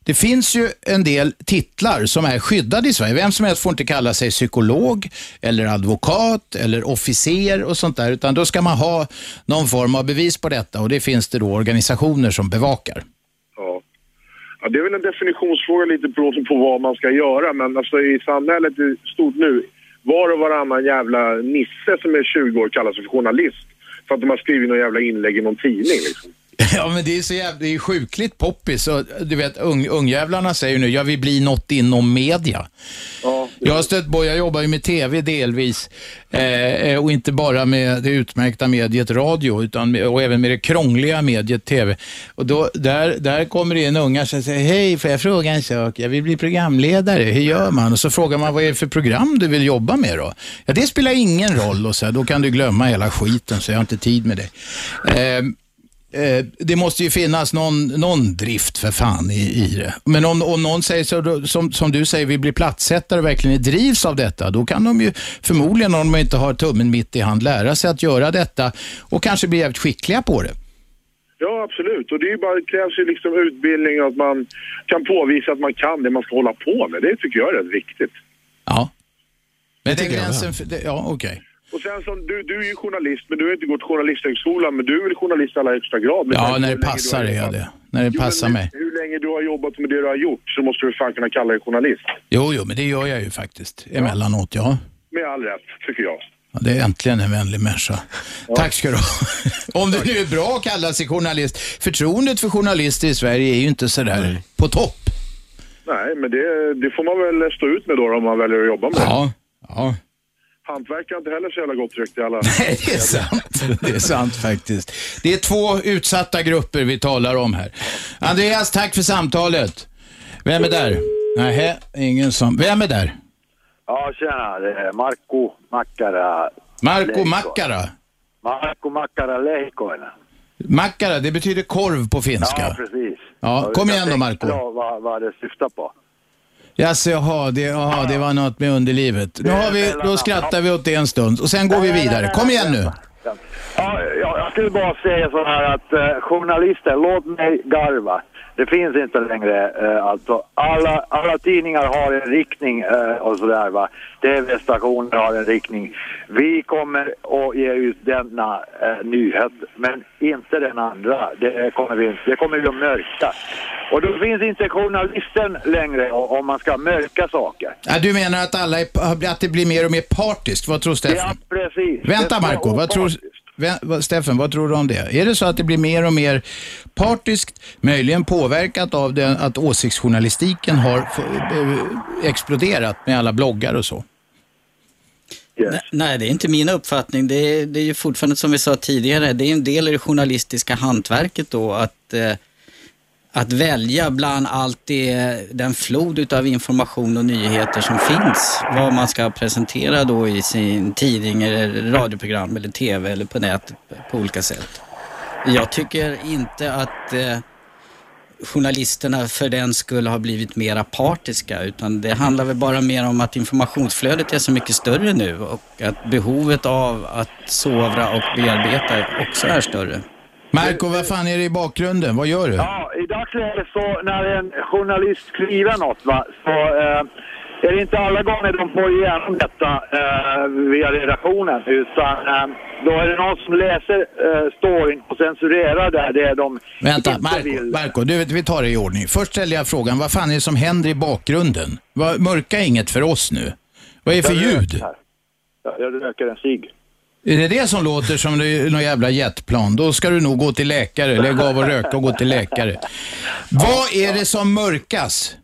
det finns ju en del titlar som är skyddade i Sverige. Vem som helst får inte kalla sig psykolog eller advokat eller officer och sånt där, utan då ska man ha någon form av bevis på detta och det finns det då organisationer som bevakar. Ja. ja, det är väl en definitionsfråga lite beroende på vad man ska göra. Men alltså i samhället i stort nu, var och varannan jävla nisse som är 20 år kallar sig för journalist. För att de har skrivit någon jävla inlägg i någon tidning liksom. Ja, men det är så jävla, det är sjukligt poppis. Och, du vet, ung, ungjävlarna säger nu, jag vill bli något inom media. Ja, Jag har stött på, jag jobbar ju med tv delvis eh, och inte bara med det utmärkta mediet radio utan och även med det krångliga mediet tv. Och då, där, där kommer det in ungar som säger, hej får jag fråga en sak? Jag vill bli programledare, hur gör man? Och så frågar man, vad är det för program du vill jobba med då? Ja, det spelar ingen roll och så här, då kan du glömma hela skiten så jag har inte tid med det. Eh, Eh, det måste ju finnas någon, någon drift för fan i, i det. Men om, om någon säger så, som, som du säger, vill bli plattsättare och verkligen drivs av detta, då kan de ju förmodligen, om de inte har tummen mitt i hand, lära sig att göra detta och kanske bli jävligt skickliga på det. ja absolut. Och det, är ju bara, det krävs ju liksom utbildning och att man kan påvisa att man kan det man ska hålla på med. Det tycker jag är rätt viktigt. Ja. Men det jag gränsen för, det, ja okej. Och sen som du, du är ju journalist, men du har inte gått journalisthögskolan, men du är väl journalist i allra högsta grad? med Ja, när det passar är jag det. När det Jo, passar men mig. Hur länge du har jobbat med det du har gjort så måste du fan kunna kalla dig journalist. Jo, jo, men det gör jag ju faktiskt emellanåt, ja. Med all rätt, tycker jag. Ja, det är äntligen en vänlig människa. Tack ska du ha. Om det nu är bra att kalla sig journalist. Förtroendet för journalister i Sverige är ju inte sådär på topp. Nej, men det, det får man väl stå ut med då om man väljer att jobba med det. Ja, ja. Hantverkare har inte heller så jävla gott rykte i alla... Nej, det är sant. Det är sant faktiskt. Det är två utsatta grupper vi talar om här. Andreas, tack för samtalet. Vem är där? Nej, ingen som... Vem är där? Ja, tjena. Det är Markku Makkara. Marco Leikko. Makkara. Markku Makkara Lehikoinen. Makkara, det betyder korv på Ja, finska. precis. Ja, kom jag igen då, Marco. då Vad, vad det syftar på. Jaså, jaha, det, jaha, det var något med underlivet. Nu har vi, då skrattar vi åt det en stund och sen går vi vidare. Kom igen nu. Ja, jag skulle bara säga så här att eh, journalister, låt mig garva. Det finns inte längre eh, alltså. Alla, alla tidningar har en riktning eh, och sådär va. TV-stationer har en riktning. Vi kommer att ge ut denna eh, nyhet, men inte den andra. Det kommer vi, det kommer vi att mörka. Och då finns inte journalisten längre om man ska mörka saker. Ja, du menar att, alla är, att det blir mer och mer partiskt? Vad tror Ja, Stefan? precis. Vänta Marco, vad tror, Steffen, vad tror du om det? Är det så att det blir mer och mer partiskt, möjligen påverkat av det, att åsiktsjournalistiken har eh, exploderat med alla bloggar och så? Yes. Nej, Nej, det är inte min uppfattning. Det är, det är ju fortfarande som vi sa tidigare, det är en del i det journalistiska hantverket då att, eh, att välja bland allt det, den flod av information och nyheter som finns. Vad man ska presentera då i sin tidning, eller radioprogram eller tv eller på nätet på olika sätt. Jag tycker inte att eh, journalisterna för den skulle ha blivit mer partiska utan det handlar väl bara mer om att informationsflödet är så mycket större nu och att behovet av att sovra och bearbeta också är större. Marco, vad fan är det i bakgrunden? Vad gör du? Ja, i dagsläget så när en journalist skriver något va, så eh, är det inte alla gånger de får igenom detta eh, via redaktionen utan eh, då är det någon som läser eh, storyn och censurerar där det de Vänta, inte Marco, vill. Marco du, vet, vi tar det i ordning. Först ställer jag frågan, vad fan är det som händer i bakgrunden? Mörka inget för oss nu. Vad är det för Jag ljud? röker. Jag röker en cigg. Är det det som låter som någon jävla jetplan? Då ska du nog gå till läkare, lägga av och röka och gå till läkare. Vad är det som mörkas?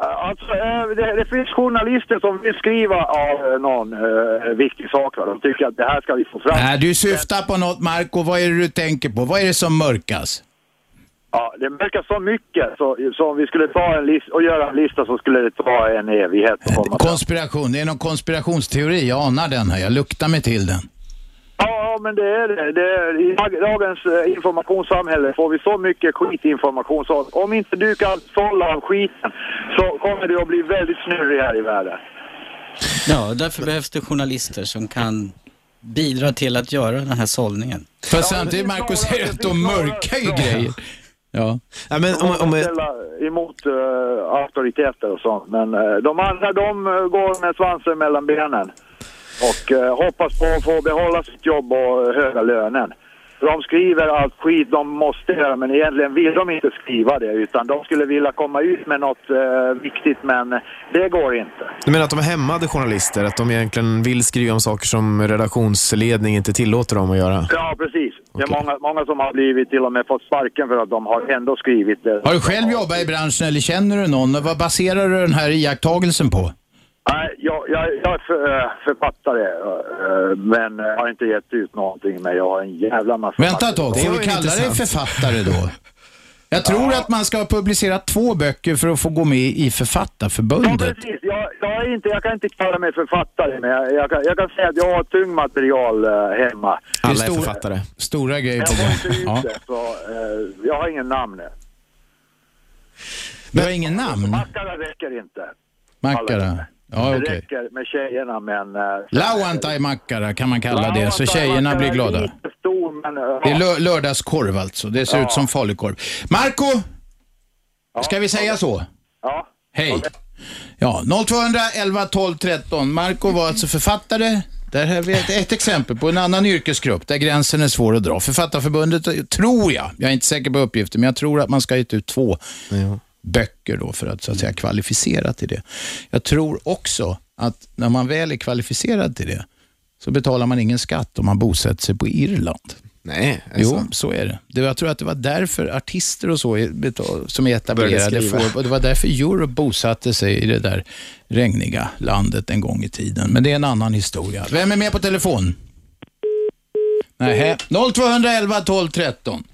Alltså, eh, det, det finns journalister som vill skriva av eh, någon eh, viktig sak. va. De tycker att det här ska vi få fram. Nej, du syftar på något Marco. Vad är det du tänker på? Vad är det som mörkas? Ja, det verkar så mycket. Så, så om vi skulle ta en lista och göra en lista så skulle det ta en evighet. Konspiration, det är någon konspirationsteori. Jag anar den här. Jag luktar mig till den. Ja, men det är det. det är, I dag- dagens eh, informationssamhälle får vi så mycket skitinformation så om inte du kan sålla av skiten så kommer det att bli väldigt snurrig här i världen. Ja, därför behövs det journalister som kan bidra till att göra den här sållningen. För samtidigt Marco säger att de mörkar ju grejer. Ja. Ja, men om, om, ställa emot uh, auktoriteter och sånt. Men eh, de andra de eh, går med svansen mellan benen och eh, hoppas på att få behålla sitt jobb och höga lönen. De skriver allt skit de måste göra men egentligen vill de inte skriva det utan de skulle vilja komma ut med något eh, viktigt men det går inte. du menar att de är hämmade journalister? Att de egentligen vill skriva om saker som redaktionsledning inte tillåter dem att göra? Ja, precis. Det är många, många som har blivit till och med fått sparken för att de har ändå skrivit det. Har du själv jobbat i branschen eller känner du någon? Vad baserar du den här iakttagelsen på? Nej, jag, jag, jag är för, eh, författare eh, men eh, har inte gett ut någonting men jag har en jävla massa... Vänta ett tag, får ju kalla dig författare då? Jag tror att man ska ha publicerat två böcker för att få gå med i Ja, Författarförbundet. precis. Jag, jag, är inte, jag kan inte kalla mig författare, men jag, jag, kan, jag kan säga att jag har tung material eh, hemma. Alla är stor- författare. Stora grejer Jag på gång. ut Ja. så jag har ingen namn. Du har ingen namn? Mackara räcker inte. Mackara? Ja, Det okej. räcker med tjejerna, men... Uh, Lauantai Mackara kan man kalla det, så tjejerna blir glada. Stor, men... eh, Det är ja. lö- lördagskorv alltså. Det ser ut som falukorv. Marco, ska vi säga så? ja. Hej. Ja, 0211 12 13. Marco var alltså författare. Där har vi ett, ett exempel på en annan yrkesgrupp där gränsen är svår att dra. Författarförbundet, tror jag, jag är inte säker på uppgiften, men jag tror att man ska ha gett ut två böcker då för att så att säga kvalificera till det. Jag tror också att när man väl är kvalificerad till det så betalar man ingen skatt om man bosätter sig på Irland. Nej, Jo, alltså. så är det. det. Jag tror att det var därför artister och så som är etablerade får, och det var därför Europe bosatte sig i det där regniga landet en gång i tiden. Men det är en annan historia. Vem är med på telefon? Nej, 0211 12 13.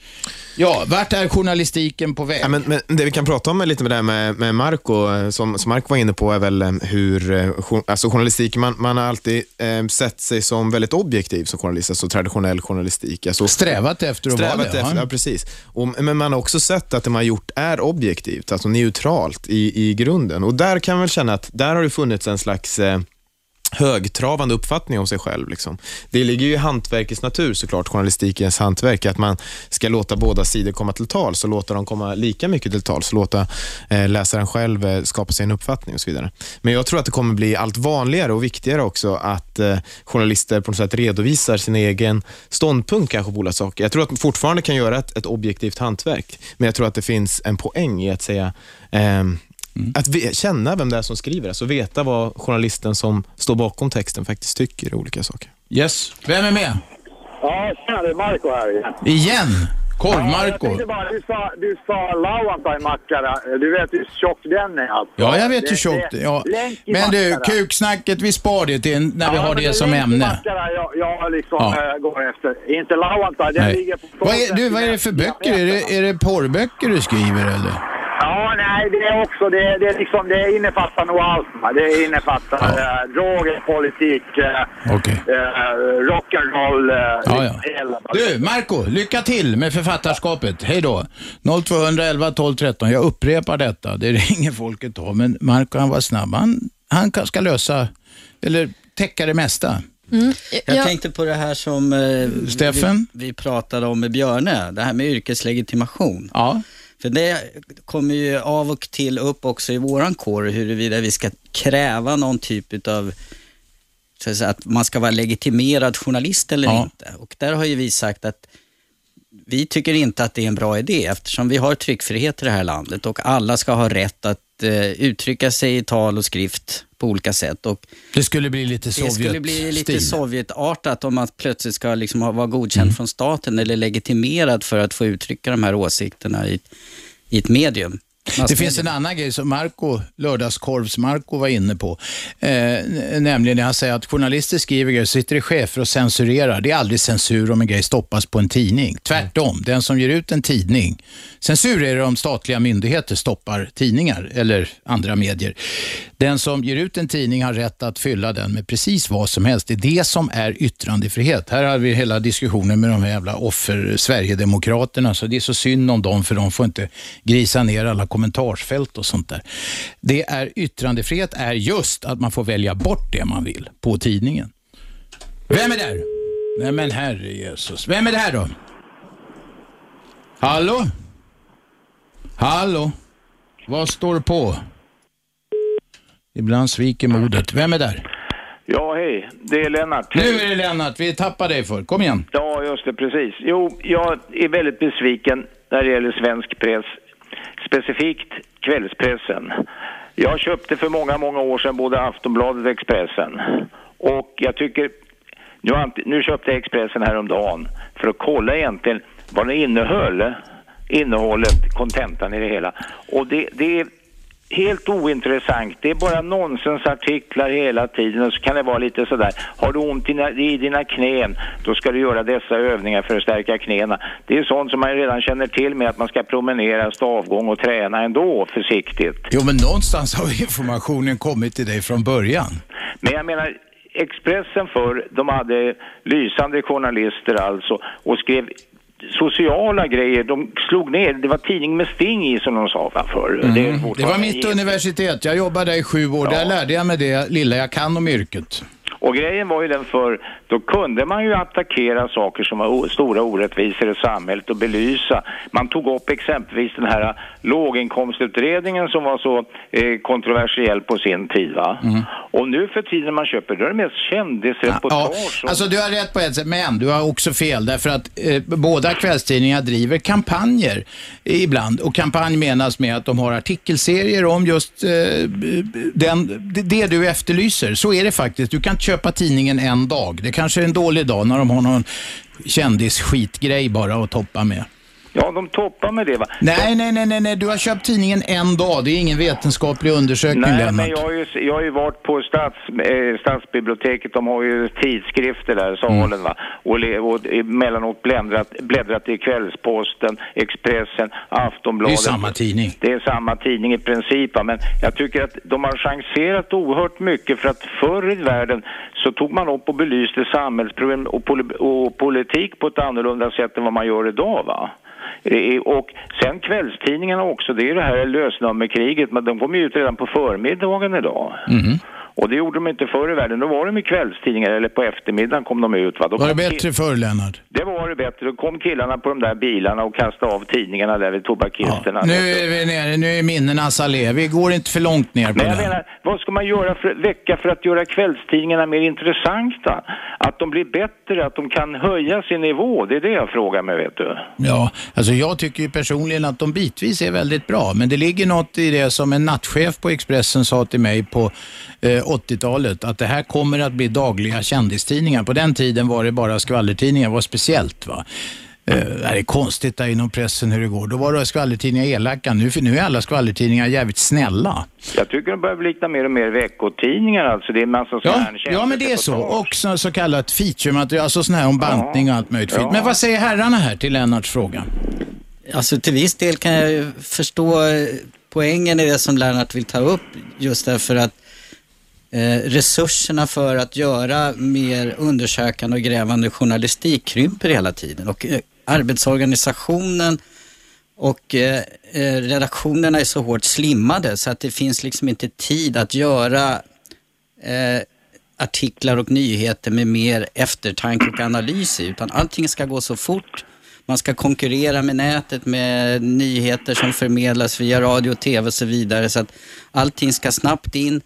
Ja, vart är journalistiken på väg? Ja, men, men det vi kan prata om är lite med det här med, med Marco, eh, som, som Marco var inne på, är väl eh, hur eh, alltså journalistik, man, man har alltid eh, sett sig som väldigt objektiv som journalist, alltså traditionell journalistik. Alltså, Strävat efter att vara Strävat det. efter, ja. ja, precis. Och, men man har också sett att det man har gjort är objektivt, alltså neutralt i, i grunden. Och där kan man väl känna att där har det funnits en slags eh, högtravande uppfattning om sig själv. Liksom. Det ligger ju i hantverkets natur såklart, journalistikens hantverk, att man ska låta båda sidor komma till tals och låta dem komma lika mycket till tals och låta eh, läsaren själv eh, skapa sig en uppfattning och så vidare. Men jag tror att det kommer bli allt vanligare och viktigare också att eh, journalister på något sätt redovisar sin egen ståndpunkt kanske på olika saker. Jag tror att man fortfarande kan göra ett, ett objektivt hantverk, men jag tror att det finns en poäng i att säga ehm, ehm, Att känna vem det är som skriver, alltså veta vad journalisten som står bakom texten faktiskt tycker i olika saker. Yes. Vem är med? Ja, tjena, det är Marco här igen. Igen? Korv-Marco. tänkte bara, du sa, du sa lauantai-mackara. Du vet hur tjock den är alltså. Ja, jag vet hur tjockt det det- ja. Men du, kuksnacket, vi spar det till när vi Ja, har men det som ämne. mackara Jag, jag liksom Ja. äh, går efter. Inte lauantai, den Nej. ligger på Vad är, du, vad är det för böcker? Är det, är det porrböcker du skriver eller? Ja, nej, det är också, det, det, är liksom, det innefattar nog allt. Det innefattar Ja. eh, droger, politik, eh, Okej. eh, rock'n'roll, eh, Ja, ja. Du, Marco, lycka till med författarskapet. Hej då. 0211 12 13. Jag upprepar detta. Det ringer folk ett tag, men Marco han var snabb. Han, han kan- ska lösa, eller täcka det mesta. Jag Ja. tänkte på det här som eh, Steffen? Vi, vi pratade om med Björne, det här med yrkeslegitimation. Ja. För det kommer ju av och till upp också i våran kår huruvida vi ska kräva någon typ av att, man ska vara legitimerad journalist eller Ja. inte. Och där har ju vi sagt att vi tycker inte att det är en bra idé eftersom vi har tryckfrihet i det här landet och alla ska ha rätt att uttrycka sig i tal och skrift på olika sätt. Och Det skulle bli lite det Sovjet skulle bli lite stil. Sovjetartat om man plötsligt ska liksom vara godkänd Mm. från staten eller legitimerad för att få uttrycka de här åsikterna i, i ett medium. Det finns en annan grej som Marco, lördagskorvs-Marco var inne på. Eh, nämligen när han säger att journalister skriver grejer, så sitter det chefer och censurerar. Det är aldrig censur om en grej stoppas på en tidning. Tvärtom, den som ger ut en tidning. Censur är det om statliga myndigheter stoppar tidningar eller andra medier. Den som ger ut en tidning har rätt att fylla den med precis vad som helst. Det är det som är yttrandefrihet. Här har vi hela diskussionen med de här jävla offer, Sverigedemokraterna. Så det är så synd om dem för de får inte grisa ner alla kommentarsfält och sånt där. Det är yttrandefrihet är just att man får välja bort det man vill på tidningen. Vem är där? Nej men herre Jesus. Vem är det här då? Hallå? Hallå? Vad står på? Ibland sviker modet. Vem är där? Ja, hej. Det är Lennart. Nu är det Lennart, vi tappar dig för. Kom igen. Ja, just det, precis. Jo, jag är väldigt besviken när det gäller svensk press, specifikt kvällspressen. Jag köpte för många, många år sedan både Aftonbladet och Expressen. Och jag tycker, nu, nu köpte jag Expressen häromdagen för att kolla egentligen vad den innehöll, innehållet, kontentan i det hela. Och det, det är helt ointressant. Det är bara nonsensartiklar hela tiden och så kan det vara lite sådär. Har du ont i dina, knän, då ska du göra dessa övningar för att stärka knäna. Det är sånt som man redan känner till med att man ska promenera, stavgång och träna ändå försiktigt. Jo, men någonstans har informationen kommit till dig från början. Men jag menar, Expressen förr, de hade lysande journalister alltså och skrev sociala grejer. De slog ner, det var tidning med sting i som de sa va, förr. Mm. är Det var mitt universitet. Jag jobbade där i sju år. Där lärde jag mig det lilla jag kan om yrket. Och grejen var ju den för då kunde man ju attackera saker som var stora orättvisor i samhället och belysa. Man tog upp exempelvis den här låginkomstutredningen som var så eh, kontroversiell på sin tid. Mm. Och nu för tiden när man köper, då är det mest kändisreportage. Ja, alltså du har rätt på ett sätt, men du har också fel. Därför att eh, båda kvällstidningarna driver kampanjer ibland. Och kampanj menas med att de har artikelserier om just eh, den, det, det du efterlyser. Så är det faktiskt. Du kan köpa tidningen en dag. Det kanske är en dålig dag när de har någon kändisskitgrej bara att toppa med. Ja, de toppar med det va. Nej, nej, nej, nej, nej, du har köpt tidningen en dag. Det är ingen vetenskaplig undersökning, Nej, Lennart. men jag har, ju, jag har ju varit på stads, eh, stadsbiblioteket, de har ju tidskrifter där, salen Mm. va. Och, och emellanåt bläddrat, bläddrat i Kvällsposten, Expressen, Aftonbladet. Det är samma tidning. Det är samma tidning i princip va? men jag tycker att de har chanserat oerhört mycket för att förr i världen så tog man upp och belyste samhällsproblem och, poli och politik på ett annorlunda sätt än vad man gör idag va. Eh, eh, och sen kvällstidningarna också, det är ju det här lösnummerkriget, men de kommer ju ut redan på förmiddagen idag. Mm. Och det gjorde de inte förr i världen, då var de i kvällstidningar, eller på eftermiddagen kom de ut va. Då Var det bättre förr, Lennart? Det var det bättre, då kom killarna på de där bilarna och kastade av tidningarna där vid tobakisterna. Nu är vi nere, nu är minnenas allé. Vi går inte för långt ner på jag den. menar, vad ska man göra för vecka för att göra kvällstidningarna mer intressanta? Att de blir bättre, att de kan höja sin nivå, det är det jag frågar mig vet du. Ja, alltså jag tycker ju personligen att de bitvis är väldigt bra, men det ligger något i det som en nattchef på Expressen sa till mig på eh, 80-talet, att det här kommer att bli dagliga kändistidningar. På den tiden var det bara skvallertidningar, var speciellt va. Eh, det är konstigt där inom pressen hur det går. Då var det skvallertidningar elaka. Nu, nu är alla skvallertidningar jävligt snälla. Jag tycker de börjar likna mer och mer veckotidningar alltså. Det är en massa sådana Ja, här ja, men det är så. Och så, så kallat feature-material, alltså sån här om bantning och allt möjligt. Ja. Men vad säger herrarna här till Lennarts fråga? Alltså till viss del kan jag ju förstå eh, poängen i det som Lennart vill ta upp just därför att eh, resurserna för att göra mer undersökande och grävande journalistik krymper hela tiden och eh, arbetsorganisationen och eh, eh redaktionerna är så hårt slimmade så att det finns liksom inte tid att göra eh, artiklar och nyheter med mer eftertanke och analys i, utan allting ska gå så fort. Man ska konkurrera med nätet med nyheter som förmedlas via radio, och tv och så vidare. Så att allting ska snabbt in,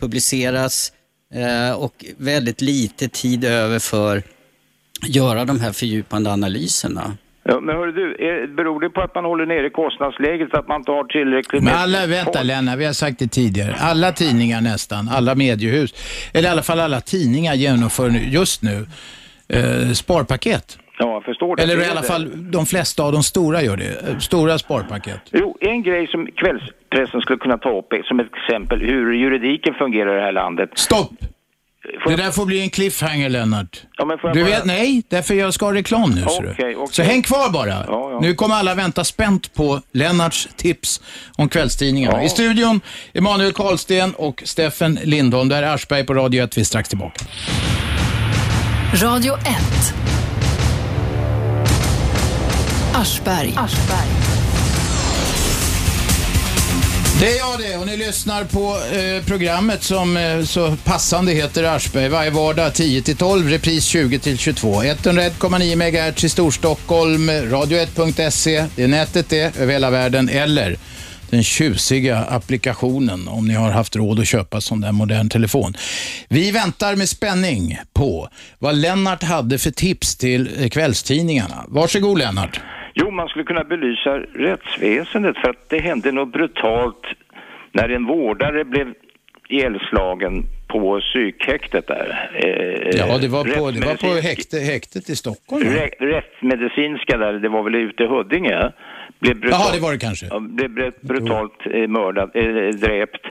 publiceras eh, och väldigt lite tid över för att göra de här fördjupande analyserna. Ja, men hörru du, är, beror det på att man håller nere kostnadsläget så att man inte har tillräckligt Men med alla, vänta? Lennart, vi har sagt det tidigare. Alla tidningar nästan, alla mediehus, eller i alla fall alla tidningar genomför nu, just nu eh, sparpaket. Ja, jag förstår det. Eller Det i alla det. fall de flesta av de stora gör det. Stora sparpaket. Jo, en grej som kvällspressen skulle kunna ta upp är som ett exempel hur juridiken fungerar i det här landet. Stopp! Det där får bli en cliffhanger Lennart. Ja, får Du bara- vet, nej, därför jag ska ha reklam nu. Okej, okej. Så häng kvar bara. Ja, ja. Nu kommer alla vänta spänt på Lennarts tips om kvällstidningarna. Ja. I studion, Emanuel Karlsten och Steffen Lindholm. Där är Aschberg på Radio 1. Vi är strax tillbaka. Radio 1. Aschberg. Det är jag det och ni lyssnar på eh, programmet som eh, så passande heter Aschberg varje vardag 10-12, repris 20-22. 101,9 MHz i Storstockholm, radio1.se, det är nätet det, över hela världen, eller den tjusiga applikationen om ni har haft råd att köpa sån där modern telefon. Vi väntar med spänning på vad Lennart hade för tips till eh, kvällstidningarna. Varsågod Lennart. Jo, man skulle kunna belysa rättsväsendet för att det hände något brutalt när en vårdare blev ihjälslagen på psykhäktet där. Eh, Ja, det var på, det var på häkte, häktet i Stockholm. Rä- Rättsmedicinska där, det var väl ute i Huddinge. Blev brutalt, Jaha, det var det kanske. Blev br- brutalt eh, mördad, eh, dräpt.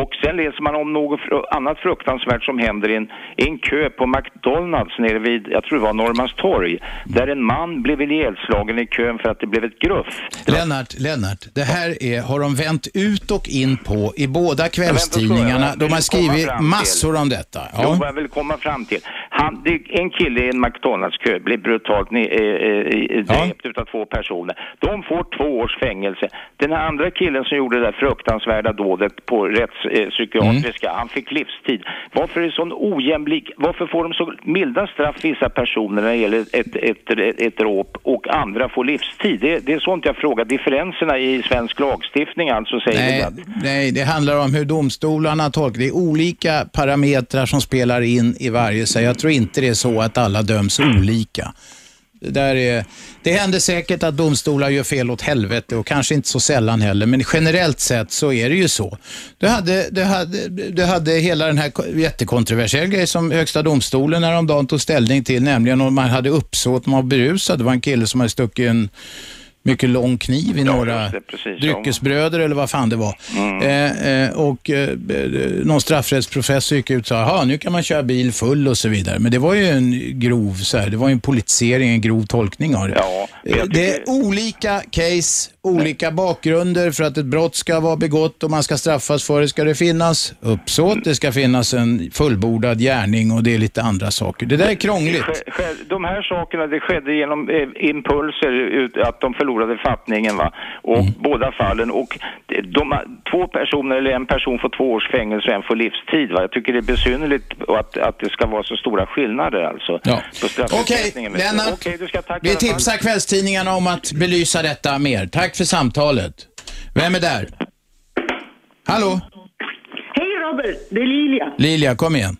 Och sen läser man om något annat fruktansvärt som händer i en, i en kö på McDonalds nere vid, jag tror det var Norrmalmstorg, där en man blev ihjälslagen i kön för att det blev ett gruff. Lennart, Lennart, det här är, har de vänt ut och in på i båda kvällstidningarna. De har skrivit massor om detta. Jo, Ja. vad jag vill komma fram till. Han, det, en kille i en McDonalds-kö blir brutalt ni, eh, eh, dräpt utav två personer. De får två års fängelse. Den här andra killen som gjorde det där fruktansvärda dådet på rättspsykiatriska, Mm. han fick livstid. Varför är det sån ojämlik, varför får de så milda straff vissa personer när det gäller ett, ett, ett, ett råp och andra får livstid? Det, det är sånt jag frågar. Differenserna i svensk lagstiftning alltså säger Nej, att nej, det handlar om hur domstolarna tolkar. Det är olika parametrar som spelar in i varje. Så jag tror inte det är så att alla döms olika. Det, där är, det händer säkert att domstolar gör fel åt helvete och kanske inte så sällan heller, men generellt sett så är det ju så. Du hade, du hade, du hade hela den här ko- jättekontroversiella grejen som Högsta domstolen häromdagen tog ställning till, nämligen om man hade uppsåt att vara berusad. Det var en kille som hade stuckit en mycket lång kniv i några just det, precis, ja. dryckesbröder eller vad fan det var. Eh, eh, och eh, eh, någon straffrättsprofessor gick ut och sa, "Jaha, nu kan man köra bil full och så vidare. Men det var ju en grov, så här, det var ju en politisering, en grov tolkning av det. Ja, Eh, jag Det är tycker- olika case, olika bakgrunder för att ett brott ska vara begått och man ska straffas för det ska det finnas uppsåt, det ska finnas en fullbordad gärning och det är lite andra saker. Det där är krångligt. De här sakerna det skedde genom impulser, att de förlorade fattningen va? Och Mm. båda fallen. Och de, de, två personer, eller en person får två års fängelse och en får livstid va? Jag tycker det är besynnerligt att, att det ska vara så stora skillnader alltså. Ja. Okej, Lennart. Okej, du ska tacka Vi tipsar kvällstidningarna om att belysa detta mer. Tack för samtalet. Vem är där? Hallå? Hej Robert, det är Lilia. Lilja, kom igen.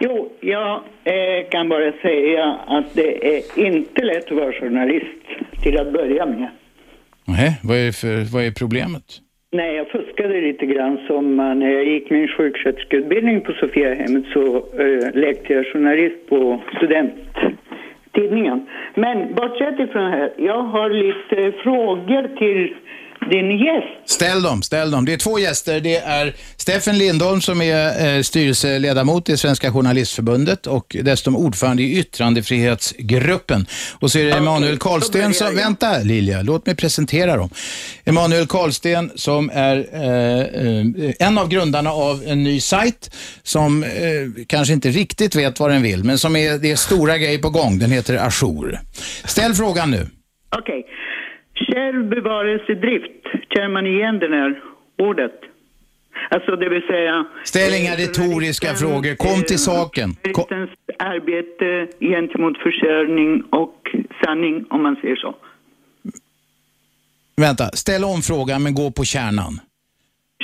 Jo, jag eh, kan bara säga att det är inte lätt att vara journalist till att börja med. Nähä, vad är, för, vad är problemet? Nej, jag fuskade lite grann som man, när jag gick min sjuksköterskeutbildning på Sofiahemmet så eh, lekte jag journalist på studenttidningen tidningen. Men bortsett ifrån det här, jag har lite frågor till din gäst. Ställ dem, ställ dem. Det är två gäster. Det är Steffen Lindholm som är eh, styrelseledamot i Svenska Journalistförbundet och dessutom ordförande i yttrandefrihetsgruppen. Och så är det Emanuel Karlsten som, vänta Lilja, låt mig presentera dem. Emanuel Karlsten som är eh, eh, en av grundarna av en ny sajt som eh, kanske inte riktigt vet vad den vill, men som är, det är stora grejer på gång. Den heter Ajour. Ställ frågan nu. Okej. Självbevarelsedrift, känner man igen det här ordet? Alltså det vill säga... Ställ inga retoriska frågor, kom till saken. Kom. Arbete gentemot försörjning och sanning, om man säger så. Vänta, ställ om frågan men gå på kärnan.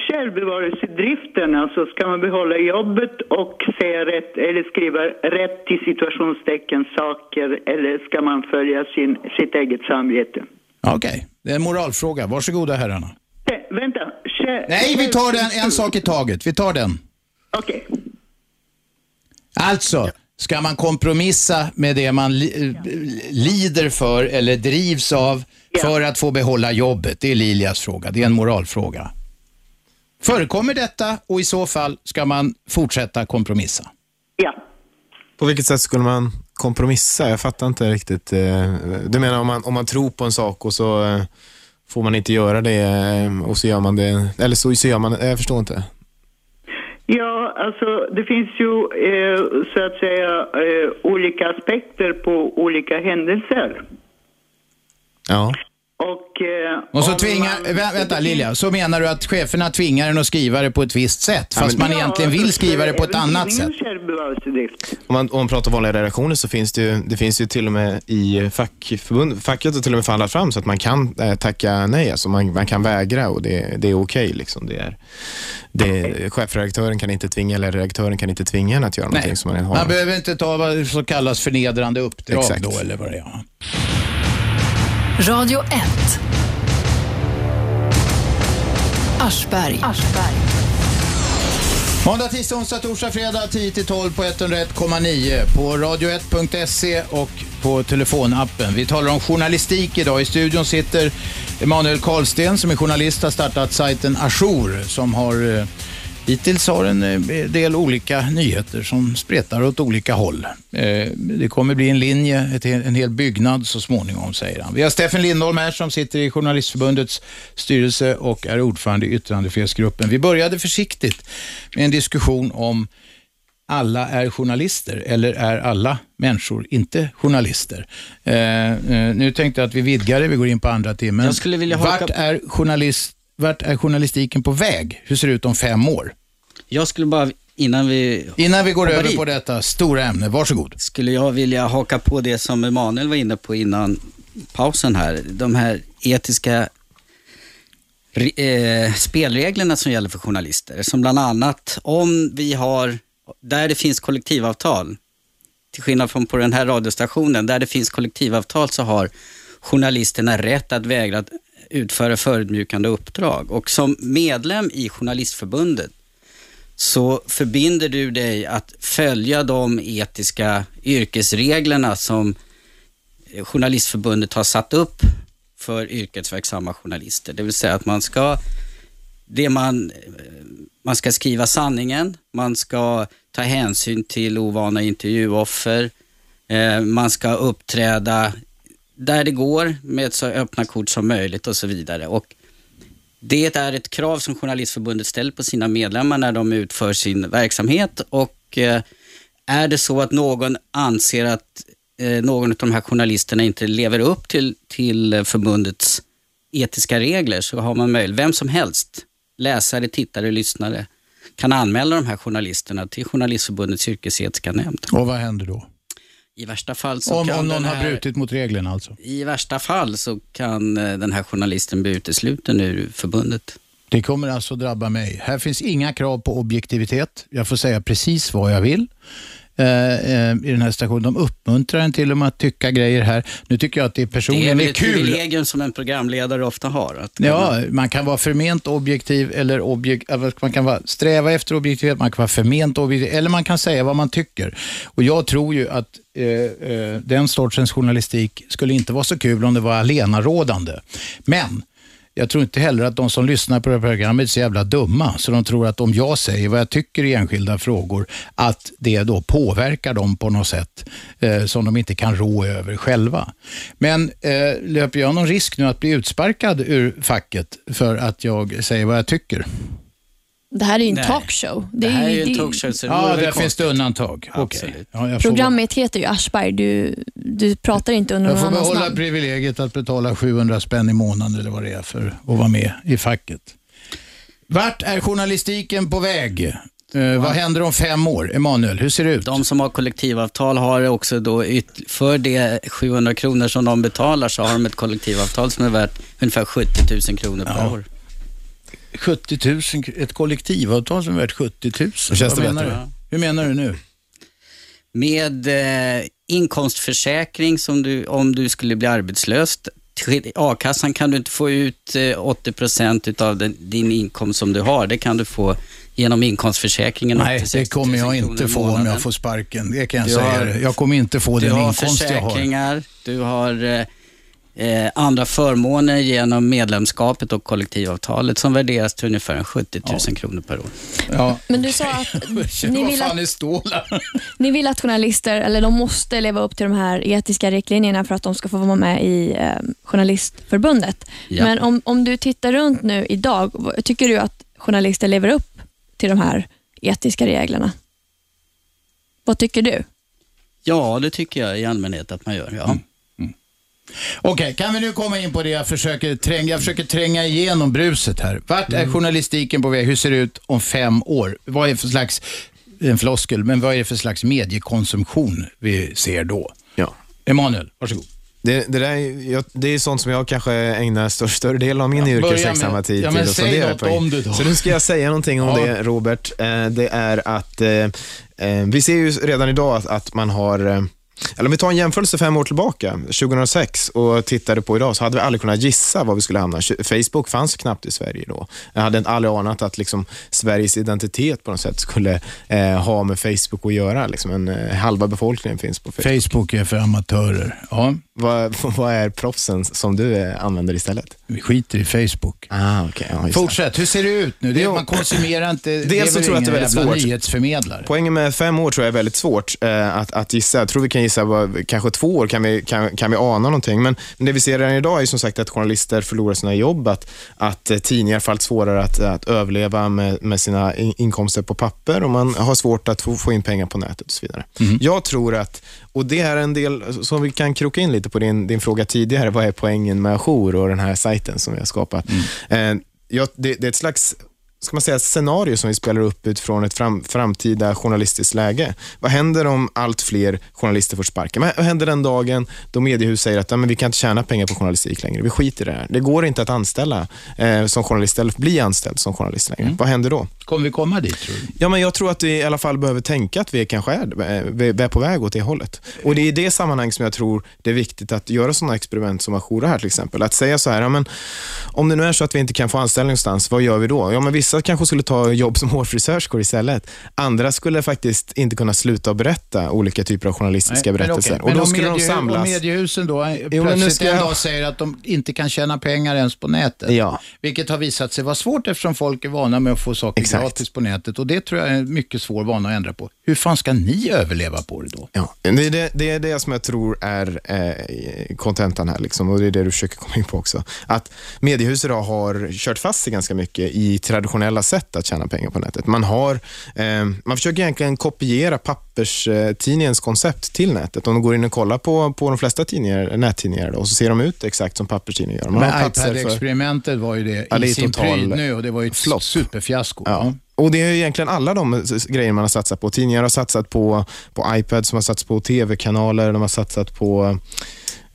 Självbevarelsedriften, alltså ska man behålla jobbet och säga rätt, eller skriva rätt till situationstecken saker, eller ska man följa sin, sitt eget samvete? Okej, det är en moralfråga. Varsågoda herrarna. Eh, vänta. Själv- Nej, vi tar den en sak i taget. Vi tar den. Okej. Alltså, ska man kompromissa med det man li lider för eller drivs av för att få behålla jobbet? Det är Lilias fråga. Det är en moralfråga. Förekommer detta och i så fall ska man fortsätta kompromissa? Ja. På vilket sätt skulle man kompromissa? Jag fattar inte riktigt. eh, Du menar om man, om man tror på en sak och så eh, får man inte göra det eh, och så gör man det, eller så, så gör man det. Jag förstår inte. Ja, alltså det finns ju eh, så att säga eh, olika aspekter på olika händelser. Ja. Och, eh, Och så tvingar, man- vä vänta Lilja, så menar du att cheferna tvingar en att skriva det på ett visst sätt, fast man egentligen vill skriva det på ett annat sätt? Om man, om man pratar vanliga redaktioner så finns det ju, det finns ju till och med i fackförbund, facket har till och med förhandlat fram så att man kan eh, tacka nej, alltså man, man kan vägra och det, det är okej. liksom. det är, det, chefredaktören kan inte tvinga, eller redaktören kan inte tvinga en att göra någonting som man har. Man behöver inte ta vad som kallas förnedrande uppdrag Exakt. då, eller vad det är. Radio 1. Aschberg. Måndag, tisdag, onsdag, torsdag, fredag 10-12 på 101,9 på radio1.se och på telefonappen. Vi talar om journalistik idag. I studion sitter Emanuel Karlsten som är journalist har startat sajten Ajour som har eh, Hittills har en eh, del olika nyheter som spretar åt olika håll. Eh, Det kommer bli en linje, en hel byggnad så småningom, säger han. Vi har Steffen Lindholm här som sitter i Journalistförbundets styrelse och är ordförande i yttrandefrihetsgruppen. Vi började försiktigt med en diskussion om alla är journalister eller är alla människor inte journalister? Eh, eh, nu tänkte jag att vi vidgar det, vi går in på andra timmen. Jag skulle vilja haka- vart, är journalist, vart är journalistiken på väg? Hur ser det ut om fem år? Jag skulle bara, innan vi Innan vi går över dit, på detta stora ämne, varsågod. skulle jag vilja haka på det som Emanuel var inne på innan pausen här. De här etiska eh, spelreglerna som gäller för journalister. Som bland annat, om vi har, där det finns kollektivavtal, till skillnad från på den här radiostationen, där det finns kollektivavtal så har journalisterna rätt att vägra utföra förödmjukande uppdrag. Och som medlem i Journalistförbundet så förbinder du dig att följa de etiska yrkesreglerna som Journalistförbundet har satt upp för yrkesverksamma journalister. Det vill säga att man ska, det man, man ska skriva sanningen, man ska ta hänsyn till ovana intervjuoffer, eh, man ska uppträda där det går med så öppna kort som möjligt och så vidare. Och det är ett krav som Journalistförbundet ställer på sina medlemmar när de utför sin verksamhet och eh, är det så att någon anser att eh, någon av de här journalisterna inte lever upp till, till förbundets etiska regler så har man möjlighet, vem som helst, läsare, tittare, lyssnare, kan anmäla de här journalisterna till Journalistförbundets yrkesetiska nämnd. Och vad händer då? I värsta fall så Om, kan om någon här, har brutit mot reglerna alltså? I värsta fall så kan eh, den här journalisten bli utesluten ur förbundet. Det kommer alltså drabba mig. Här finns inga krav på objektivitet. Jag får säga precis vad jag vill. Eh, eh, i den här stationen. De uppmuntrar en till och med att tycka grejer här. Nu tycker jag att det Det är personligen väl är ett kul. privilegium som en programledare ofta har. Att Ja, man kan vara förment objektiv eller objek man kan vara, sträva efter objektivitet, man kan vara förment objektiv eller man kan säga vad man tycker. Och Jag tror ju att eh, eh, den sortens journalistik skulle inte vara så kul om det var alenarådande. Men jag tror inte heller att de som lyssnar på det här programmet är så jävla dumma, så de tror att om jag säger vad jag tycker i enskilda frågor, att det då påverkar dem på något sätt eh, som de inte kan rå över själva. Men eh, löper jag någon risk nu att bli utsparkad ur facket för att jag säger vad jag tycker? Det här är ju en Nej. talkshow. Det här är ju en det- talkshow, så det Ja, där finns det undantag. Okej. Absolut. Ja, jag får, Programmet heter ju Aschberg. Du, du pratar inte under jag någon får annans behålla namn. privilegiet att betala 700 spänn i månaden eller vad det är för att vara med i facket. Vart är journalistiken på väg? Eh, vad händer om fem år? Emanuel, hur ser det ut? De som har kollektivavtal har också då, för det 700 kronor som de betalar, så har de ett kollektivavtal som är värt ungefär 70 000 kronor per Ja. år. 70 000, ett kollektivavtal som är värt 70 000. Då känns det menar bättre. du? Hur menar du nu? Med eh, inkomstförsäkring som du, om du skulle bli arbetslös. A-kassan kan du inte få ut eh, 80 procent av den, din inkomst som du har. Det kan du få genom inkomstförsäkringen. Nej, det 60 000 kommer jag inte få om jag får sparken. Det kan jag Du säga har-. Jag kommer inte få Du den har inkomst jag har. försäkringar, du har eh, andra förmåner genom medlemskapet och kollektivavtalet som värderas till ungefär 70 000 kronor per år. Ja. Men du sa att ni vill fan att, ni vill att journalister, eller de måste leva upp till de här etiska riktlinjerna för att de ska få vara med i eh, Journalistförbundet. Ja. Men om, om du tittar runt nu idag, tycker du att journalister lever upp till de här etiska reglerna? Vad tycker du? Ja, det tycker jag i allmänhet att man gör. Ja. Okej, kan vi nu komma in på det jag försöker tränga, jag försöker tränga igenom bruset här. Vart är journalistiken på väg? Hur ser det ut om fem år? Vad är det för slags, en floskel, men vad är det för slags mediekonsumtion vi ser då? Ja. Emanuel, varsågod. Det, det, där, är- jag, det är sånt som jag kanske ägnar störst, större delen av min Ja, yrkesverksamma tid ja, till men att fundera på. om det då. Så nu ska jag säga någonting om Ja. det, Robert. Eh, det är att eh, eh, vi ser ju redan idag att, man har eller om vi tar en jämförelse fem år tillbaka, 2006, och tittade på idag, så hade vi aldrig kunnat gissa var vi skulle hamna. Facebook fanns knappt i Sverige då. Jag hade inte aldrig anat att liksom, Sveriges identitet på något sätt skulle eh, ha med Facebook att göra. Liksom en, eh, halva befolkningen finns på Facebook. Facebook är för amatörer. Ja, Vad, vad är proffsen som du eh, använder istället? vi skiter i Facebook. Ah, okay. ja. Fortsätt, hur ser det ut nu? Det, Jo. man konsumerar inte, det är Dels så tror jag att det är väldigt svårt. nyhetsförmedlare? Poängen med fem år tror jag är väldigt svårt eh, att, att gissa. Jag tror vi kan gissa, vad, kanske två år kan vi, kan, kan vi ana någonting. Men, det vi ser redan idag är som sagt att journalister förlorar sina jobb, att, att eh, tidningar får allt svårare att, att överleva med, med sina in, inkomster på papper och man har svårt att få, få in pengar på nätet och så vidare. Jag tror att, och det är en del som vi kan kroka in lite på din, din fråga tidigare, vad är poängen med Ajour och den här sajten som vi har skapat? Eh, ja, det, det är ett slags ska man säga, scenario som vi spelar upp utifrån ett fram, framtida journalistiskt läge. Vad händer om allt fler journalister får sparken? Vad händer den dagen då mediehus säger att ja, men vi kan inte tjäna pengar på journalistik längre, vi skiter i det här. Det går inte att anställa eh, som journalist eller bli anställd som journalist längre. Vad händer då? Kommer vi komma dit tror du? Ja, men jag tror att vi i alla fall behöver tänka att vi kanske är, eh, vi är på väg åt det hållet. Och Det är i det sammanhang som jag tror det är viktigt att göra sådana experiment som Ajoura här till exempel. Att säga så här, ja, men, om det nu är så att vi inte kan få anställning någonstans, vad gör vi då? Ja, men vissa kanske skulle ta jobb som hårfrisörskor istället. Andra skulle faktiskt inte kunna sluta att berätta olika typer av journalistiska Nej, men berättelser. okej. Och Men då om skulle de medie- samlas. Om mediehusen då eh, Jo, men nu plötsligt ska en jag- dag säger att de inte kan tjäna pengar ens på nätet. Ja. Vilket har visat sig vara svårt eftersom folk är vana med att få saker Exakt. Gratis på nätet. Och det tror jag är en mycket svår vana att ändra på. Hur fan ska ni överleva på det då? Ja, det är det, det är det som jag tror är eh, kontentan här liksom, och det är det du försöker komma in på också. Att mediehus idag har kört fast sig ganska mycket i traditionella sätt att tjäna pengar på nätet. Man, har, eh, man försöker egentligen kopiera papperstidningens koncept till nätet. Om de går in och kollar på, på de flesta tidningar, nättidningar då, och så ser de ut exakt som papperstidningar gör. Man Men iPad-experimentet var ju det Ja, i sin total pryd nu och det var ju ett flopp. superfiasko. Ja. Och Det är ju egentligen alla de grejer man har satsat på. Tidningar har satsat på, på iPad, som har satsat på tv-kanaler, de har satsat på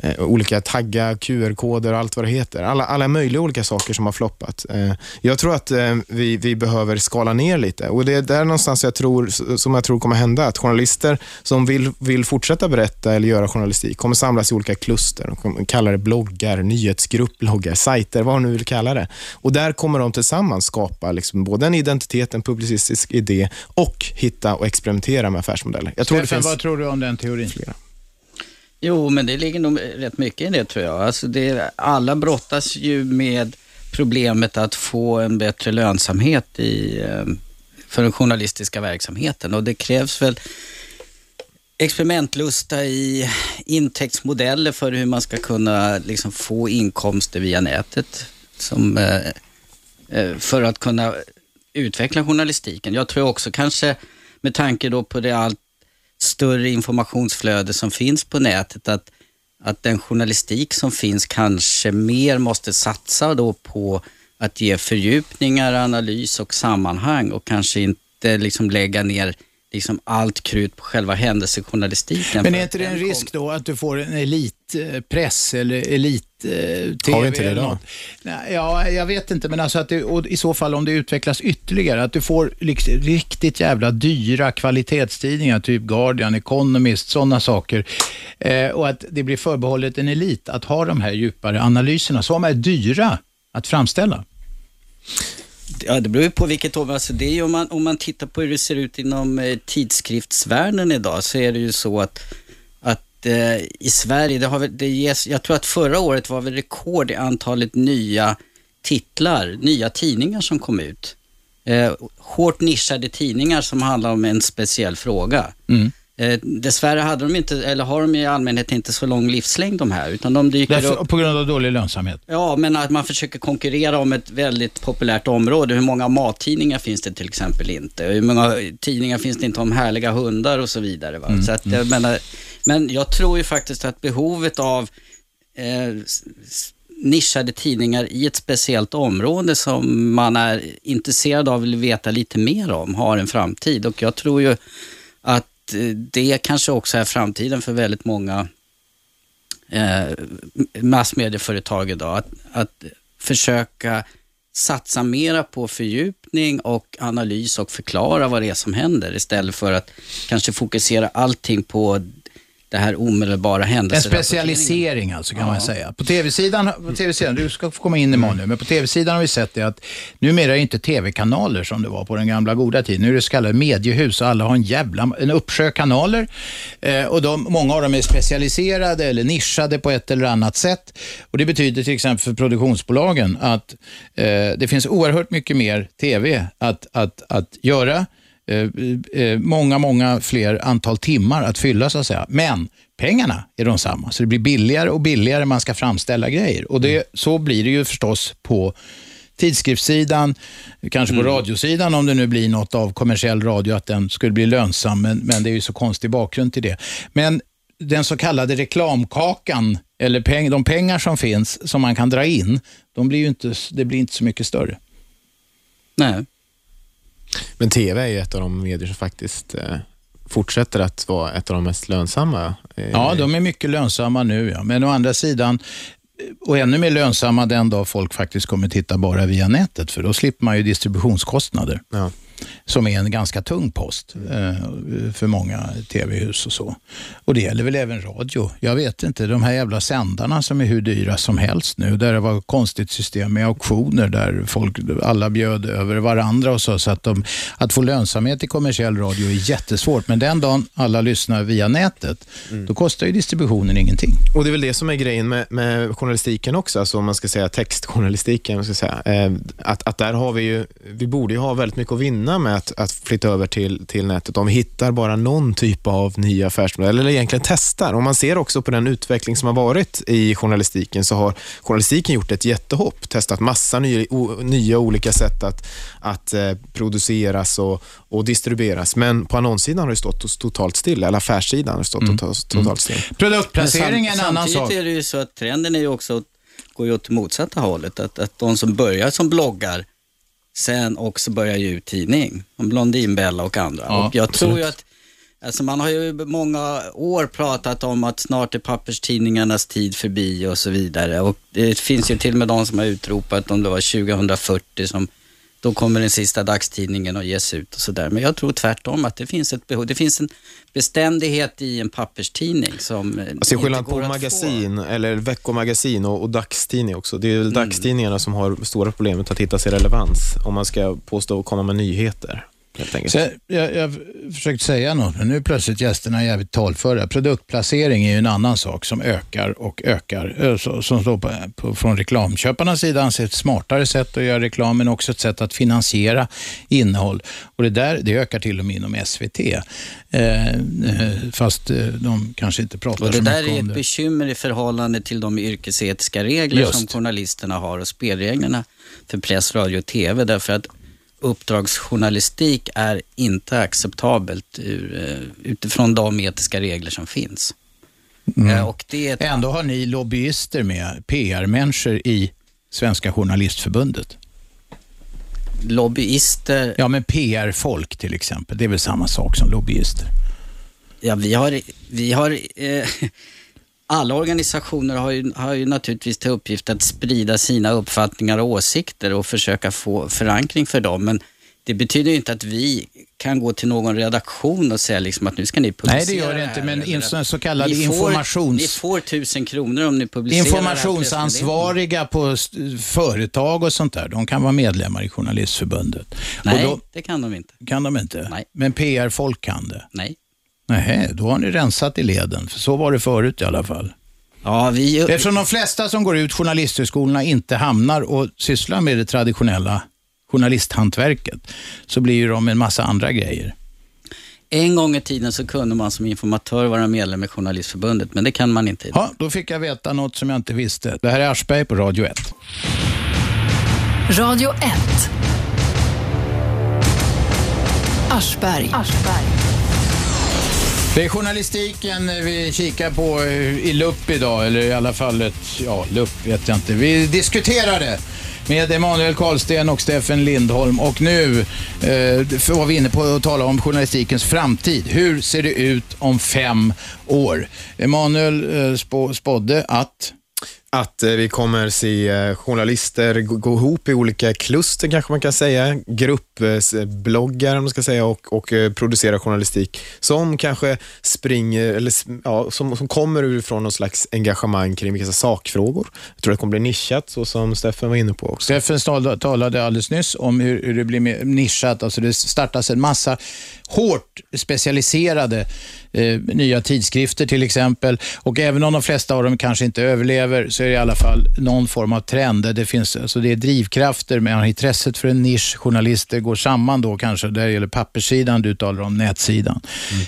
eh, olika tagga, QR-koder och allt vad det heter. Alla, alla möjliga olika saker som har floppat. Eh, jag tror att eh, vi, vi behöver skala ner lite och det är där någonstans jag tror, som jag tror kommer hända. Att journalister som vill, vill fortsätta berätta eller göra journalistik kommer samlas i olika kluster. De kommer kalla det bloggar, nyhetsgrupp, bloggar, sajter, vad de nu vill kalla det. Och där kommer de tillsammans skapa liksom både en identitet, en publicistisk idé och hitta och experimentera med affärsmodeller. Jag tror det Steffen, finns vad tror du om den teorin? flera. Jo, men det ligger nog rätt mycket i det tror jag. Alltså det, alla brottas ju med problemet att få en bättre lönsamhet i, eh, för den journalistiska verksamheten och det krävs väl experimentlusta i intäktsmodeller för hur man ska kunna liksom få inkomster via nätet som, eh, eh, för att kunna utveckla journalistiken. Jag tror också kanske med tanke då på det allt större informationsflöde som finns på nätet att, att den journalistik som finns kanske mer måste satsa då på att ge fördjupningar, analys och sammanhang och kanske inte liksom lägga ner liksom allt krut på själva händelsejournalistiken. Men är inte det en risk då att du får en elitpress eller elit-tv? Har vi inte det idag? Ja, jag vet inte, men alltså att det, och i så fall om det utvecklas ytterligare, att du får liksom riktigt jävla dyra kvalitetstidningar, typ Guardian, Economist, sådana saker. Eh, och att det blir förbehållet en elit att ha de här djupare analyserna som är dyra att framställa. Ja, det beror ju på vilket område. Alltså det är ju om, man, om man tittar på hur det ser ut inom eh, tidskriftsvärlden idag så är det ju så att, Eh, i Sverige, det har det ges, jag tror att förra året var väl rekord i antalet nya titlar, nya tidningar som kom ut. Eh, hårt nischade tidningar som handlar om en speciell fråga. Mm. Eh, dessvärre hade de inte, eller har de i allmänhet inte så lång livslängd de här, utan de dyker Därför, upp på grund av dålig lönsamhet. Ja, men att man försöker konkurrera om ett väldigt populärt område. Hur många mattidningar finns det till exempel inte? Hur många tidningar finns det inte om härliga hundar och så vidare? Mm, Så att, jag menar, men jag tror ju faktiskt att behovet av eh, nischade tidningar i ett speciellt område som man är intresserad av och vill veta lite mer om har en framtid. Och jag tror ju att det kanske också är framtiden för väldigt många eh, massmedieföretag idag. Att, att försöka satsa mera på fördjupning och analys och förklara vad det är som händer istället för att kanske fokusera allting på det här omedelbara En händelserapporteringen. specialisering alltså kan Ja. man säga. På tv-sidan, på TV-sidan, du ska få komma in imorgon nu, men på tv-sidan har vi sett det att numera är det inte tv-kanaler som det var på den gamla goda tiden. Nu är det så kallade mediehus och alla har en jävla, en uppsjö kanaler eh, och de, många av dem är specialiserade eller nischade på ett eller annat sätt. Och Det betyder till exempel för produktionsbolagen att eh, det finns oerhört mycket mer tv att, att, att göra många, många fler antal timmar att fylla så att säga. Men pengarna är de samma, så det blir billigare och billigare man ska framställa grejer. Och det, så blir det ju förstås på tidskriftssidan, kanske på radiosidan om det nu blir något av kommersiell radio, att den skulle bli lönsam, men, men det är ju så konstig bakgrund till det. Men den så kallade reklamkakan, eller peng, de pengar som finns som man kan dra in, de blir inte, det blir inte så mycket större. Nej. Men tv är ju ett av de medier som faktiskt eh, fortsätter att vara ett av de mest lönsamma. eh, Ja, de är mycket lönsamma nu, ja. men å andra sidan, och ännu mer lönsamma den dag folk faktiskt kommer titta bara via nätet, för då slipper man ju distributionskostnader. Ja. Som är en ganska tung post eh, för många tv-hus och så. Och det gäller väl även radio. Jag vet inte, de här jävla sändarna som är hur dyra som helst nu, där det var konstigt system med auktioner där folk, alla bjöd över varandra och så. så att, de, att få lönsamhet i kommersiell radio är jättesvårt. Men den dagen alla lyssnar via nätet, då kostar ju distributionen ingenting. Och Det är väl det som är grejen med, med journalistiken också, alltså om man ska säga textjournalistiken. Man ska säga, eh, att, att där har vi ju, vi borde ju ha väldigt mycket att vinna med att, att flytta över till, till nätet vi hittar bara någon typ av ny affärsmodell eller egentligen testar. Om man ser också på den utveckling som har varit i journalistiken så har journalistiken gjort ett jättehopp, testat massa nya, o, nya olika sätt att, att eh, produceras och, och distribueras. Men på annonssidan har det stått totalt still, eller affärssidan har stått totalt, totalt still. Produktplacering är en annan sak. Samtidigt är det ju så att trenden är ju också att går ju åt motsatta hållet. Att, att de som börjar som bloggar sen också börjar ge ut tidning. Som Blondinbella och andra. Ja, och jag tror ju att Alltså man har ju många år pratat om att snart är papperstidningarnas tid förbi och så vidare. Och det finns ju till och med de som har utropat om det var 2040 som då kommer den sista dagstidningen att ges ut och sådär. Men jag tror tvärtom att det finns ett behov. Det finns en beständighet i en papperstidning som eh, Alltså inte skillnad går på att magasin, eller veckomagasin och, och dagstidning också. Det är Mm. väl dagstidningarna som har stora problemet att hitta sig relevans om man ska påstå och komma med nyheter. Helt enkelt. Så jag, jag försökte säga något, men nu är plötsligt gästerna jävligt talföra. Produktplacering är ju en annan sak som ökar och ökar. eh, Som står på, på, från reklamköparnas sida anser ett smartare sätt att göra reklam, men också ett sätt att finansiera innehåll. Och det där det ökar till och med inom SVT. Eh, eh, fast eh, de kanske inte pratar Och det så där mycket är om ett det. bekymmer i förhållande till de yrkesetiska regler Just. som journalisterna har och spelreglerna för press, radio och TV. Därför att uppdragsjournalistik är inte acceptabelt ur, eh, utifrån de etiska regler som finns. Eh, Och det Ändå har ni lobbyister med, PR-människor i Svenska Journalistförbundet. lobbyister, Ja, men PR-folk till exempel, det är väl samma sak som lobbyister? ja vi har, vi har eh, alla organisationer har ju, har ju naturligtvis till uppgift att sprida sina uppfattningar och åsikter och försöka få förankring för dem. Men det betyder ju inte att vi kan gå till någon redaktion och säga liksom att nu ska ni publicera Nej, det gör det inte, men in- så kallade ni informations- Ni får tusen kronor om ni publicerar Informationsansvariga på företag och sånt där, de kan vara medlemmar i Journalistförbundet. Nej, Och det kan de inte. då kan de inte? Nej. Men PR-folk kan det? Nej. Nej, då har ni rensat i leden, för så var det förut i alla fall. Ja, vi... Eftersom de flesta som går ut journalisthögskolorna inte hamnar och sysslar med det traditionella journalisthantverket, så blir ju de en massa andra grejer. En gång i tiden så kunde man som informatör vara medlem i Journalistförbundet, men det kan man inte idag. Ja, då fick jag veta något som jag inte visste. Det här är Aschberg på Radio 1. Radio 1. Aschberg. Det är journalistiken eh, vi kikar på eh, i lupp idag, eller i alla fall ett, ja, lupp vet jag inte. Vi diskuterar det med Emanuel Karlsten och Steffen Lindholm och nu eh, var vi inne på att tala om journalistikens framtid. Hur ser det ut om fem år? Emanuel eh, spå, spådde att att eh, vi kommer se eh, journalister gå, ihop i olika kluster kanske man kan säga, gruppbloggar eh, om man ska säga och, och producera journalistik som kanske springer, eller ja, som, som kommer utifrån någon slags engagemang kring vissa sakfrågor. Jag tror det kommer bli nischat så som Steffen var inne på också. Steffen talade alldeles nyss om hur, hur det blir mer nischat. Alltså det startas en massa hårt specialiserade eh, nya tidskrifter till exempel. Och även om de flesta av dem kanske inte överlever så är det i alla fall någon form av trend. Det, finns, alltså det är drivkrafter, men intresset för en nisch. Journalister går samman då kanske. Där gäller papperssidan, du talar om nätsidan.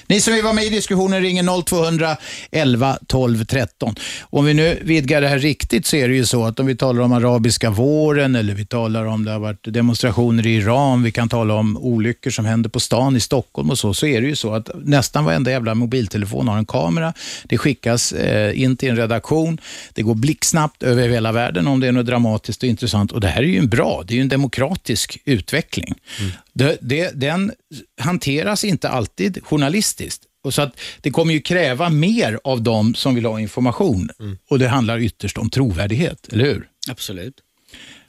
Ni som vill vara med i diskussionen ringer 0200 11 12 13. Om vi nu vidgar det här riktigt så är det ju så att om vi talar om arabiska våren eller vi talar om det har varit demonstrationer i Iran, vi kan tala om olyckor som händer på stan i Stockholm och så, så är det ju så att nästan varenda jävla mobiltelefon har en kamera. Det skickas eh, in till en redaktion. Det går blixtsnabbt över hela världen om det är något dramatiskt och intressant. Och det här är ju en bra, det är ju en demokratisk utveckling. Det, det, den hanteras inte alltid journalistiskt. Och så att det kommer ju kräva mer av dem som vill ha information. Och det handlar ytterst om trovärdighet, eller hur? Absolut.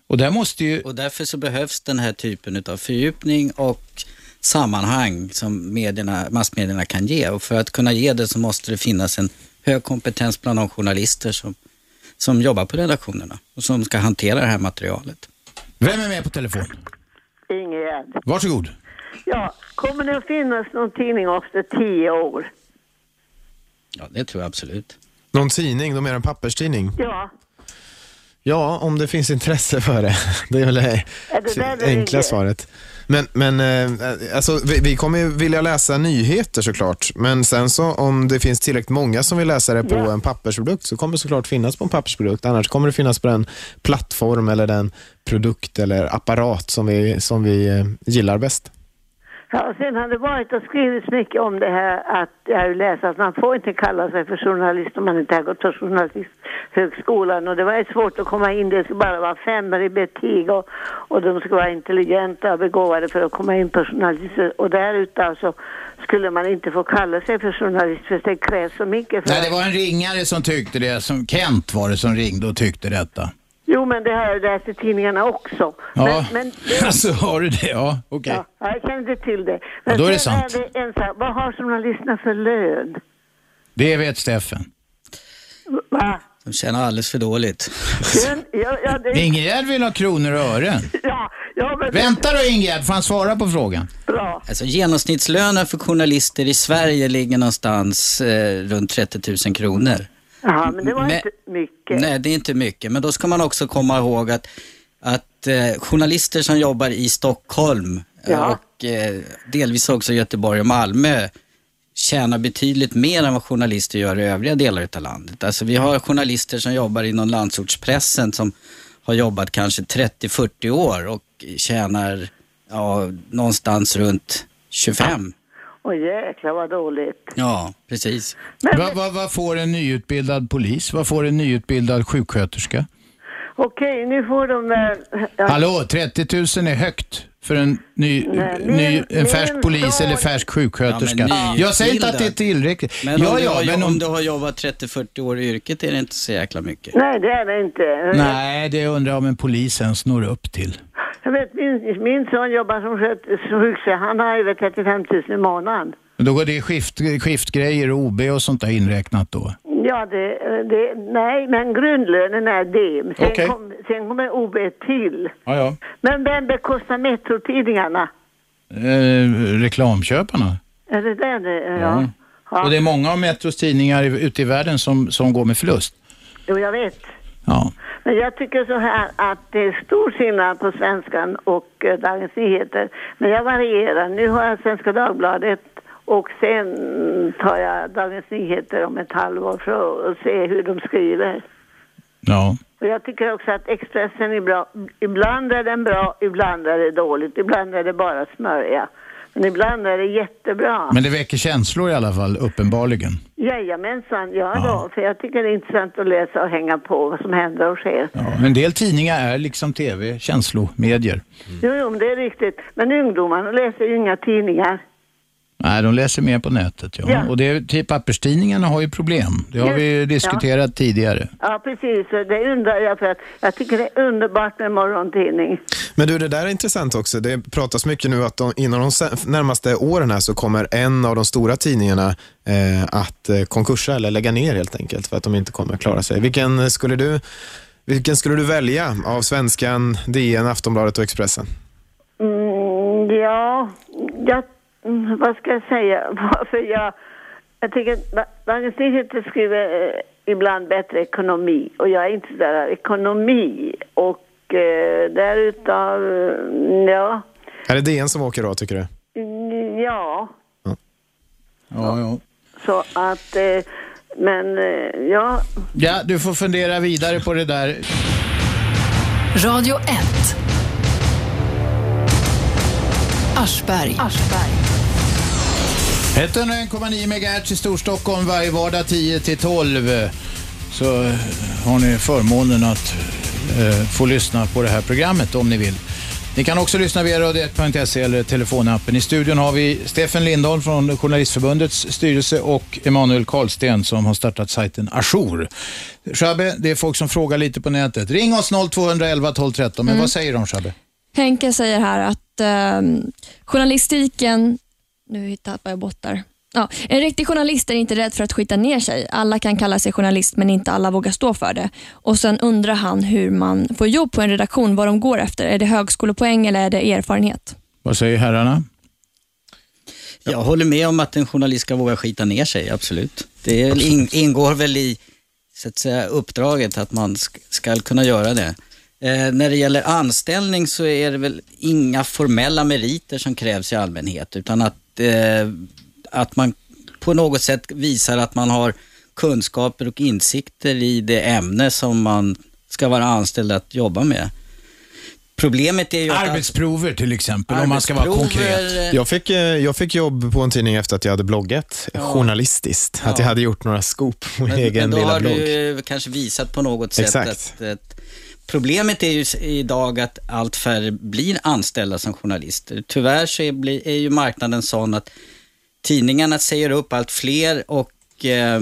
Och där måste ju... Och därför så behövs den här typen av fördjupning och sammanhang som medierna, massmedierna kan ge. Och för att kunna ge det så måste det finnas en hög kompetens bland de journalister som, som jobbar på redaktionerna och som ska hantera det här materialet. Vem är med på telefon? Ingegärd. Varsågod. Ja, kommer det att finnas någon tidning efter tio år? Ja, det tror jag absolut. Någon tidning, de är en papperstidning? Ja. Ja, om det finns intresse för det. Det är väl det enkla svaret. Men, men eh, alltså, vi, vi kommer ju vilja läsa nyheter såklart. Men sen så om det finns tillräckligt många som vill läsa det på Ja. en pappersprodukt så kommer det såklart finnas på en pappersprodukt. Annars kommer det finnas på den plattform eller den produkt eller apparat som vi, som vi eh, gillar bäst. Ja, och sen har det varit och skrivits mycket om det här att jag har ju läst att man får inte kalla sig för journalist om man inte har gått på journalisthögskolan och det var ju svårt att komma in, det skulle bara vara femmor i betyg och, och de skulle vara intelligenta och begåvade för att komma in på journalister och därutav så alltså skulle man inte få kalla sig för journalist för det krävs så mycket. För Nej, det var en ringare som tyckte det. Som Kent var det som ringde och tyckte detta. Jo, men det har jag läst i tidningarna också. Ja, Men, men det... alltså har du det? Ja, okej. Ja, jag känner inte till det. Ja, då är det sant. Är det en sak, vad har journalisterna för lön? Det vet Steffen. Va? De tjänar alldeles för dåligt. Ja, ja, det... Ingegärd vill ha kronor och ören. Ja, ja, men... Vänta då Ingegärd, får han svara på frågan? Bra. Alltså, genomsnittslönen för journalister i Sverige ligger någonstans eh, runt 30 000 kronor. Ja, men det var Men- inte mycket. Nej, det är inte mycket. Men då ska man också komma ihåg att, att eh, journalister som jobbar i Stockholm eh, Ja. och eh, delvis också Göteborg och Malmö tjänar betydligt mer än vad journalister gör i övriga delar av landet. Alltså vi har journalister som jobbar inom landsortspressen som har jobbat kanske 30-40 år och tjänar ja, någonstans runt 25. Åh jäklar vad dåligt. Ja, precis. Vad vad- vad får en nyutbildad polis? Vad får en nyutbildad sjuksköterska? Okej, nu får de. Ja. Hallå, 30 000 är högt för en, ny, Nej, ny, men- en färsk men polis så- eller färsk sjuksköterska. Ja, men jag säger inte att det är tillräckligt. Men, ja, om, du ja, har, men om om, du har jobbat 30-40 år i yrket är det inte så jäkla mycket. Nej, det är det inte. Nej, det undrar jag om en polis ens når upp till. Jag vet, min, min son jobbar som sköt- som sjuksköterska. Han har över 35 000 i månaden. Då går det skift, skiftgrejer och OB och sånt där inräknat då? Ja, det, det, nej, men grundlönen är det. Sen, Okej. kom, sen kommer OB till. Ja, ja. Men vem bekostar Metro-tidningarna? Eh, reklamköparna? Är det där det är? Ja. ja. Och det är många av Metros tidningar ute i världen som, som går med förlust. Jo, jag vet. Ja. Men jag tycker så här att det är stor skillnad på Svenskan och eh, Dagens Nyheter. Men jag varierar. Nu har jag Svenska Dagbladet och sen tar jag Dagens Nyheter om ett halvår för att se hur de skriver. Ja. Och jag tycker också att Expressen är bra. Ibland är den bra, ibland är det dåligt. Ibland är det bara smörja. Men ibland är det jättebra. Men det väcker känslor i alla fall, uppenbarligen. Jajamensan, ja, då. För jag tycker det är intressant att läsa och hänga på vad som händer och sker. Ja. En del tidningar är liksom tv, känslomedier. Jo, jo, men det är riktigt. Men ungdomarna läser ju inga tidningar. Nej, de läser mer på nätet. Ja. Ja. Och det, till papperstidningarna har ju problem. Det har vi Just- diskuterat tidigare. Ja, precis. Det undrar jag för att jag tycker det är underbart med morgontidning. Men du, det där är intressant också. Det pratas mycket nu att de, inom de närmaste åren här så kommer en av de stora tidningarna eh, att eh, konkursa eller lägga ner helt enkelt för att de inte kommer klara sig. Vilken skulle du, vilken skulle du välja av Svenskan, DN, Aftonbladet och Expressen? Mm, ja, jag, mm, vad ska jag säga? För jag, jag tycker att Da- Dagens Nyheter skriver eh, ibland bättre ekonomi och jag är inte så där ekonomi och eh, därutav, eh, ja, Är det DN som åker då, tycker du? mm, ja, Ja, ja. så att, eh, men eh, ja, ja, du får fundera vidare på det där. Radio 1. Aschberg. 101,9 MHz i Storstockholm varje vardag 10 till 12. Så eh, har ni förmånen att eh, få lyssna på det här programmet om ni vill. Ni kan också lyssna via radio1.se eller telefonappen. I studion har vi Stefan Lindholm från Journalistförbundets styrelse och Emanuel Karlsten som har startat sajten Ajour. Shabbe, det är folk som frågar lite på nätet. Ring oss 0211 12 13. Men Mm. vad säger de Shabbe? Henke säger här att ehm, journalistiken... Nu tappar jag bort där. Ja, en riktig journalist är inte rädd för att skita ner sig. Alla kan kalla sig journalist men inte alla vågar stå för det. Och Sen undrar han hur man får jobb på en redaktion, vad de går efter. Är det högskolepoäng eller är det erfarenhet? Vad säger herrarna? Jag håller med om att en journalist ska våga skita ner sig, absolut. Det in, ingår väl i så att säga, uppdraget att man sk- ska kunna göra det. Eh, när det gäller anställning så är det väl inga formella meriter som krävs i allmänhet, utan att, att man på något sätt visar att man har kunskaper och insikter i det ämne som man ska vara anställd att jobba med. Problemet är ju att... Arbetsprover till exempel, om man ska vara Arbetsprover, konkret. Jag fick, eh, jag fick jobb på en tidning efter att jag hade bloggat journalistiskt. Att jag hade gjort några scoop på min egen men då lilla har blogg. du ju kanske visat på något sätt Exakt. att, att Problemet är ju idag att allt färre blir anställda som journalister. Tyvärr så är, är ju marknaden sån att tidningarna säger upp allt fler och eh,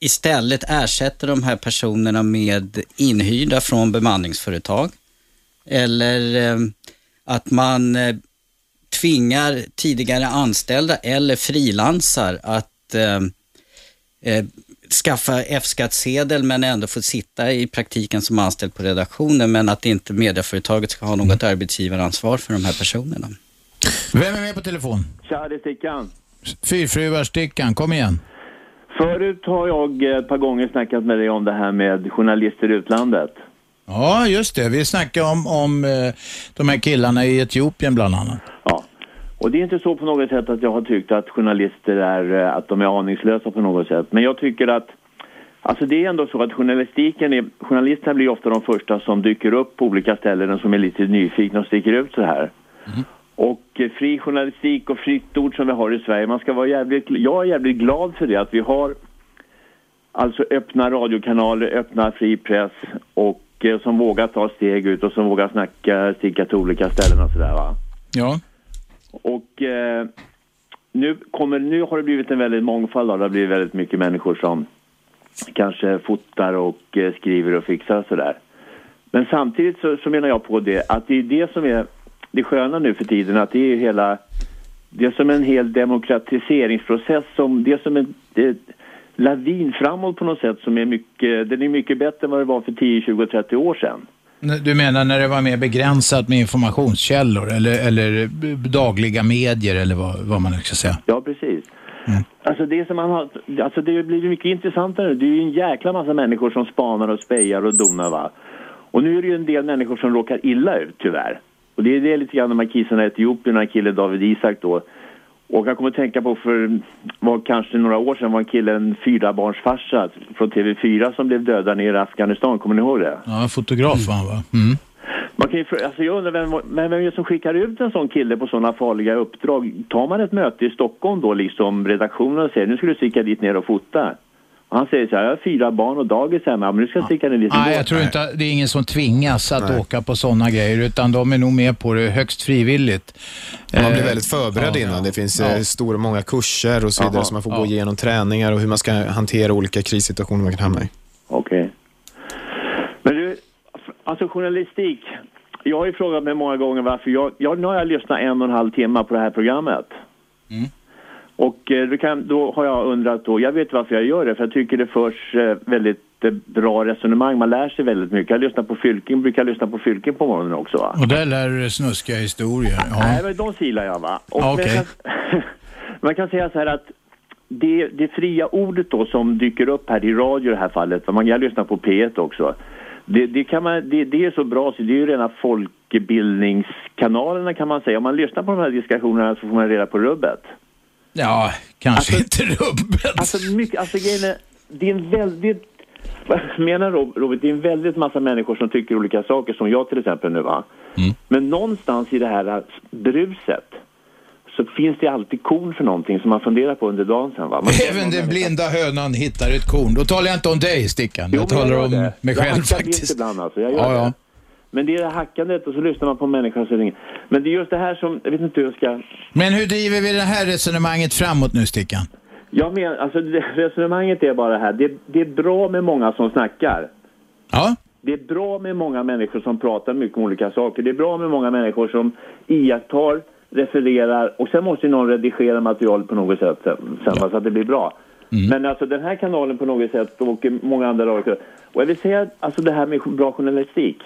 istället ersätter de här personerna med inhyrda från bemanningsföretag. Eller eh, att man eh, tvingar tidigare anställda eller frilansar att eh, eh, skaffa F-skattsedel men ändå få sitta i praktiken som anställd på redaktionen men att inte medieföretaget ska ha något arbetsgivaransvar för de här personerna. Vem är med på telefon? Tja, det är Stickan. Fyrfruar-Stickan, kom igen. Förut har jag ett par gånger snackat med dig om det här med journalister i utlandet. Ja, just det. Vi snackade om, om eh, de här killarna i Etiopien bland annat. Och det är inte så på något sätt att jag har tyckt att journalister är, eh, att de är aningslösa på något sätt. Men jag tycker att, alltså det är ändå så att journalistiken är, journalisterna blir ofta de första som dyker upp på olika ställen och som är lite nyfikna och sticker ut så här. Och eh, fri journalistik och fritt ord som vi har i Sverige, man ska vara jävligt, jag är jävligt glad för det att vi har alltså öppna radiokanaler, öppna fri press och eh, som vågar ta steg ut och som vågar snacka, sticka till olika ställen och sådär va. Ja. Och eh, nu, kommer, nu har det blivit en väldigt mångfald Då. det har blivit väldigt mycket människor som kanske fotar och eh, skriver och fixar och sådär. Men samtidigt så, så menar jag på det att det är det som är det sköna nu för tiden, att det är hela, det är som en hel demokratiseringsprocess som, det är som en det, lavin framåt på något sätt som är mycket, den är mycket bättre än vad det var för 10, 20, 30 år sedan. Du menar när det var mer begränsat med informationskällor eller, eller dagliga medier eller vad, vad man nu ska säga? Ja, precis. Alltså det som man har, alltså det blir mycket intressantare. Det är ju en jäkla massa människor som spanar och spejar och donar va. Och nu är det ju en del människor som råkar illa ut tyvärr. Och det är det lite grann de här kissarna i Etiopien, en kille David Isak då. Och jag kommer att tänka på för var kanske några år sedan var en kille, en fyrabarnsfarsa från TV4 som blev dödad nere i Afghanistan. Kommer ni ihåg det? Ja, fotograf var han va? Mm. Man kan ju, alltså jag undrar vem, vem är det som skickar ut en sån kille på sådana farliga uppdrag? Tar man ett möte i Stockholm då, liksom redaktionen och säger nu ska du sticka dit ner och fota? Och han säger så här, jag har fyra barn och dagis hemma, men nu ska jag sticka ner dit Nej, jag tror inte att det är ingen som tvingas att åka på sådana grejer, utan de är nog med på det högst frivilligt. Man blir Eh, väldigt förberedd ja, innan. Det finns Ja. eh, stora, många kurser och så vidare Jaha, så man får ja. gå igenom träningar och hur man ska hantera olika krissituationer man kan hamna i. Okej. Men du, alltså journalistik. Jag har ju frågat mig många gånger varför jag, jag nu har jag lyssnat en och en halv timme på det här programmet. Och eh, då, kan, då har jag undrat då, jag vet varför jag gör det, för jag tycker det förs eh, väldigt eh, bra resonemang, man lär sig väldigt mycket. Jag lyssnar på Fylking, brukar lyssna på Fylking på morgonen också va? Och där lär du dig snuskiga historier. Ja. Nej, men de silar jag va. Och okej. jag kan, man kan säga så här att det, det fria ordet då som dyker upp här i radio i det här fallet, man jag lyssnar på P1 också. Det, det, kan man, det, det är så bra så det är ju rena folkbildningskanalerna kan man säga. Om man lyssnar på de här diskussionerna så får man reda på rubbet. Ja, kanske inte rubbet. Alltså, mycket, alltså grejen är, det är en väldigt, vad menar Rob- Robert, det är en väldigt massa människor som tycker olika saker, som jag till exempel nu va. Men någonstans i det här bruset så finns det alltid korn för någonting som man funderar på under dagen sen va. Man Även den blinda hönan hittar ett korn. Då talar jag inte om dig, Stickan. Jo, Jag talar gör om det. mig jag själv hackar faktiskt. ibland alltså, jag gör Ja, ja. Det. Men det är det hackandet och så lyssnar man på människan så ringer. Men det är just det här som, jag vet inte hur jag ska... Men hur driver vi det här resonemanget framåt nu, Stickan? Jag menar, alltså det- resonemanget är bara här, det, det är bra med många som snackar. Ja. Det är bra med många människor som pratar mycket om olika saker. Det är bra med många människor som iakttar, refererar och sen måste ju någon redigera materialet på något sätt sen, sen va, så att det blir bra. Men alltså den här kanalen på något sätt och många andra radio. Och jag vill säga alltså det här med bra journalistik.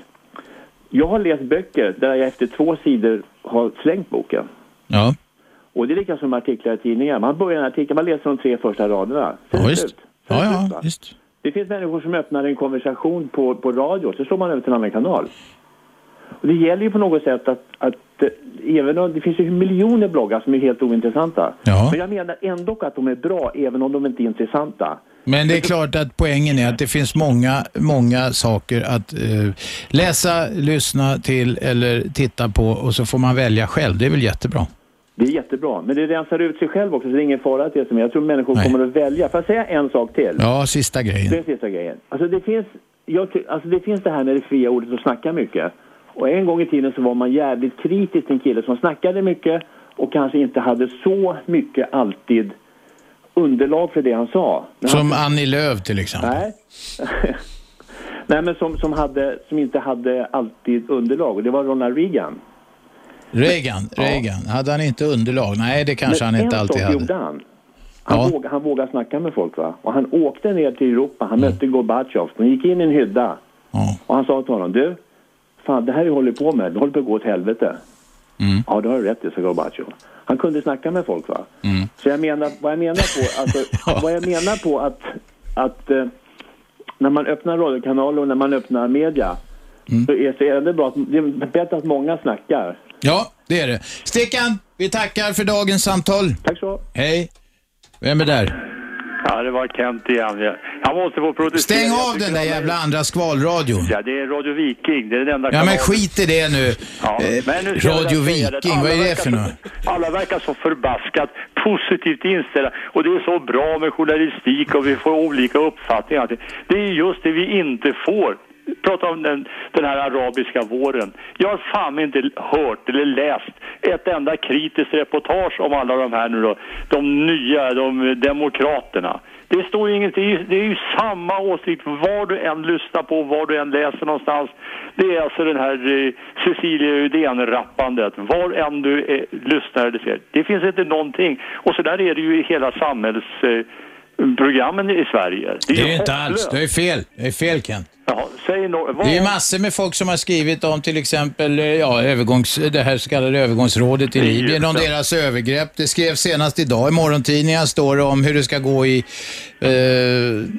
Jag har läst böcker där jag efter två sidor har slängt boken. Ja. Och det är lika som artiklar i tidningar. Man börjar en artikel, man läser de tre första raderna. Sen det visst. Ja, ja, va? visst. Det finns människor som öppnar en konversation på, på radio, så slår man över till en annan kanal. Och det gäller ju på något sätt att, att eh, även om det finns ju miljoner bloggar som är helt ointressanta. Ja. Men jag menar ändå att de är bra även om de inte är intressanta. Men det är klart att poängen är att det finns många, många saker att eh, läsa, lyssna till eller titta på och så får man välja själv. Det är väl jättebra? Det är jättebra, men det rensar ut sig själv också så det är ingen fara att det som jag tror människor kommer att välja. Får jag säga en sak till? Ja, sista grejen. Det är sista grejen. Alltså det finns, jag, alltså det finns det här med det fria ordet att snacka mycket. Och en gång i tiden så var man jävligt kritisk till en kille som snackade mycket och kanske inte hade så mycket alltid underlag för det han sa. Men Som han, Annie Lööf till exempel. Nej. Nej, men som, som, hade, som inte hade alltid underlag. Och det var Ronald Reagan. Reagan, Reagan. Hade han inte underlag? Nej, det kanske men han inte en alltid sak hade. gjorde han. Han, Ja. vågade, han vågade snacka med folk. Va? Och han åkte ner till Europa. Han mötte Gorbatjov. De gick in i en hydda. Och han sa till honom, du, fan det här du håller på med, det håller på att gå åt helvete. Ja, det har du rätt i, sa Gorbatjov. Han kunde snacka med folk va. Så jag menar, vad jag menar på, alltså, vad jag menar på att, att eh, när man öppnar radiokanaler och när man öppnar media så, är, så är det bra att, det är bättre att många snackar. Ja, det är det. Stickan, vi tackar för dagens samtal. Tack så. Hej. Vem är där? Ja, det var Kent igen. Jag måste få protestera. Stäng av den där jävla andra skvalradion. Ja, det är Radio Viking. Det är den enda Ja, men skit i det nu. Ja, Eh, men nu Radio Viking, vad är det för något? Alla verkar så förbaskat positivt inställda och det är så bra med journalistik och vi får olika uppfattningar. Det är just det vi inte får. Prata om den, den här arabiska våren. Jag har fan inte hört eller läst ett enda kritiskt reportage om alla de här nu då, de nya, de demokraterna. Det står ju ingenting, det är ju samma åsikt var du än lyssnar på, var du än läser någonstans. Det är alltså den här eh, Cecilia Uddén-rappandet, var än du eh, lyssnar eller ser. Det finns inte någonting. Och så där är det ju i hela samhällsprogrammen eh, programmen i Sverige. Det är ju inte hopplöst. alls. Det är fel. Det är fel, Kent. Jaha, säg no- vad- Det är ju massor med folk som har skrivit om till exempel eh, ja, övergångs, det här så kallade övergångsrådet i Libyen, om deras övergrepp. Det skrevs senast idag i morgontidningen står det om hur det ska gå i, eh,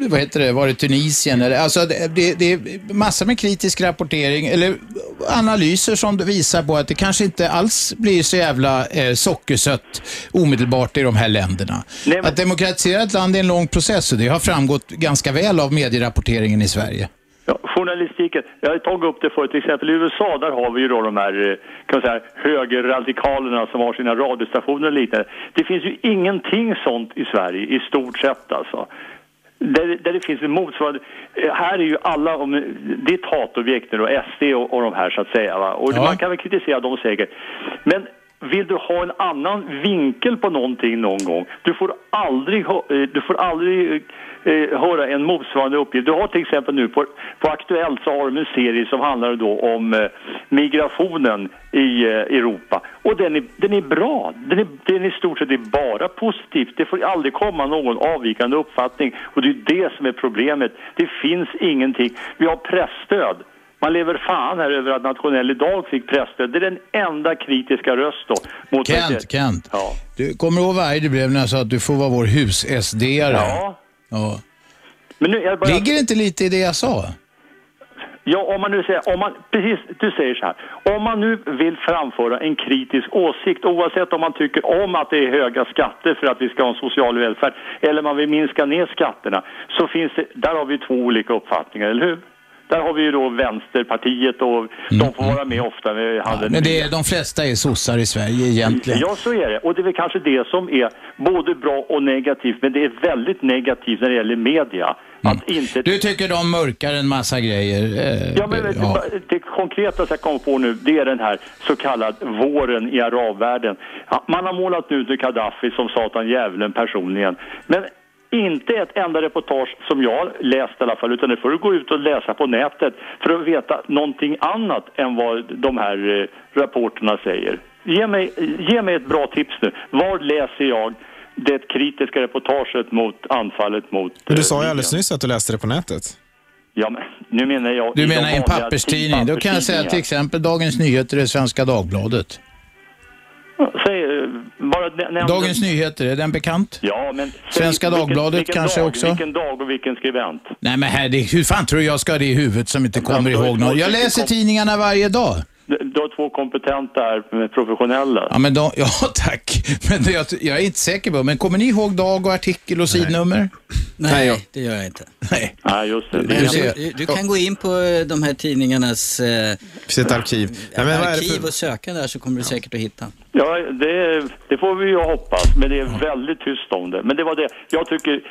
vad heter det, var det Tunisien? Eller, alltså det, det, är massor med kritisk rapportering, eller analyser som visar på att det kanske inte alls blir så jävla eh, sockersött omedelbart i de här länderna. Att demokratisera ett land är en lång process och det har framgått ganska väl av medierapporteringen i Sverige. Journalistiken, jag har tagit upp det förut, till exempel i USA där har vi ju då de här eh, kan man säga, högerradikalerna som har sina radiostationer och liknande. Det finns ju ingenting sånt i Sverige i stort sett alltså. Där, där det finns en motsvarande, eh, här är ju alla, om, det är ett hatobjekt nu och SD och, och de här så att säga va? och Ja. man kan väl kritisera dem säkert. Men vill du ha en annan vinkel på någonting någon gång, du får aldrig, ha- eh, du får aldrig eh, höra en motsvarande uppgift. Du har till exempel nu på, på Aktuellt så har de en serie som handlar då om eh, migrationen i eh, Europa. Och den är, den är bra. Den är, den är i stort sett är bara positivt. Det får aldrig komma någon avvikande uppfattning. Och det är det som är problemet. Det finns ingenting. Vi har pressstöd. Man lever fan här över att Nationell idag fick pressstöd. Det är den enda kritiska röst då. Mot Kent, Kent. Du kommer ihåg vad arg du blev när jag sa att du får vara vår hus-SD-are? Ja. Ja. Men nu, jag bara... Ligger det inte lite i det jag sa? Ja, om man nu säger, om man, precis, du säger så här. Om man nu vill framföra en kritisk åsikt, oavsett om man tycker om att det är höga skatter för att vi ska ha en social välfärd, eller man vill minska ner skatterna, så finns det, där har vi två olika uppfattningar, eller hur? Där har vi ju då Vänsterpartiet och de får vara med ofta med handen Men det är, de flesta är sossar i Sverige egentligen. Ja, så är det. Och det är väl kanske det som är både bra och negativt, men det är väldigt negativt när det gäller media. Att inte... Du tycker de mörkar en massa grejer? Eh, Ja, men ja. Det, det konkreta som jag kommer på nu, det är den här så kallad våren i arabvärlden. Ja, Man har målat ut Gaddafi som satan djävulen personligen. Men inte ett enda reportage som jag läst i alla fall, utan det får du gå ut och läsa på nätet för att veta någonting annat än vad de här eh, rapporterna säger. Ge mig, ge mig ett bra tips nu. Var läser jag det kritiska reportaget mot anfallet mot... Men du eh, sa ju Libyen? alldeles nyss att du läste det på nätet. Ja, men nu menar jag... Du i menar i en papperstidning? Då kan jag säga till exempel Dagens Nyheter är Svenska Dagbladet. Säg, eh, bara nä- nämn- Dagens Nyheter, är den bekant? Ja, men... Svenska vilken- Dagbladet vilken kanske dag, också? Vilken dag och vilken skribent? Nej men det, hur fan tror du jag ska ha det i huvudet som inte kommer ihåg något? Jag läser tidningarna varje dag. Du har två kompetenta här, eh, professionella. Ja, men de, ja tack. Men det, jag, jag är inte säker på, men kommer ni ihåg dag och artikel och sidnummer? Nej, det gör jag inte. Nej. Nej, just det. Du. Du, du kan gå in på eh, de här tidningarnas eh, Sitt arkiv. Nej, men arkiv och söka där så kommer du säkert att hitta. Ja, det, det får vi ju hoppas, men det är väldigt tyst om det. Men det var det. Jag tycker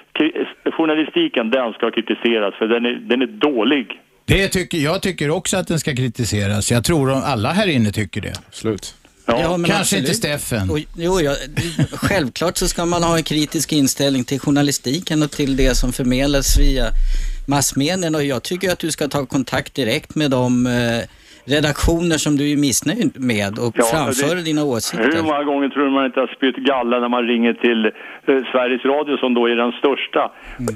journalistiken, den ska kritiseras för den är, den är dålig. Det tycker, jag tycker också att den ska kritiseras. Jag tror de- alla här inne tycker det. Slut. men Kanske absolut. inte Steffen. Och, jo, ja, självklart så ska man ha en kritisk inställning till journalistiken och till det som förmedlas via massmedierna. Och jag tycker att du ska ta kontakt direkt med de eh, redaktioner som du är missnöjd med och Ja, framföra det- dina Hur åsikter. många gånger tror du man inte har spytt galla när man ringer till eh, Sveriges Radio som då är den största? Mm.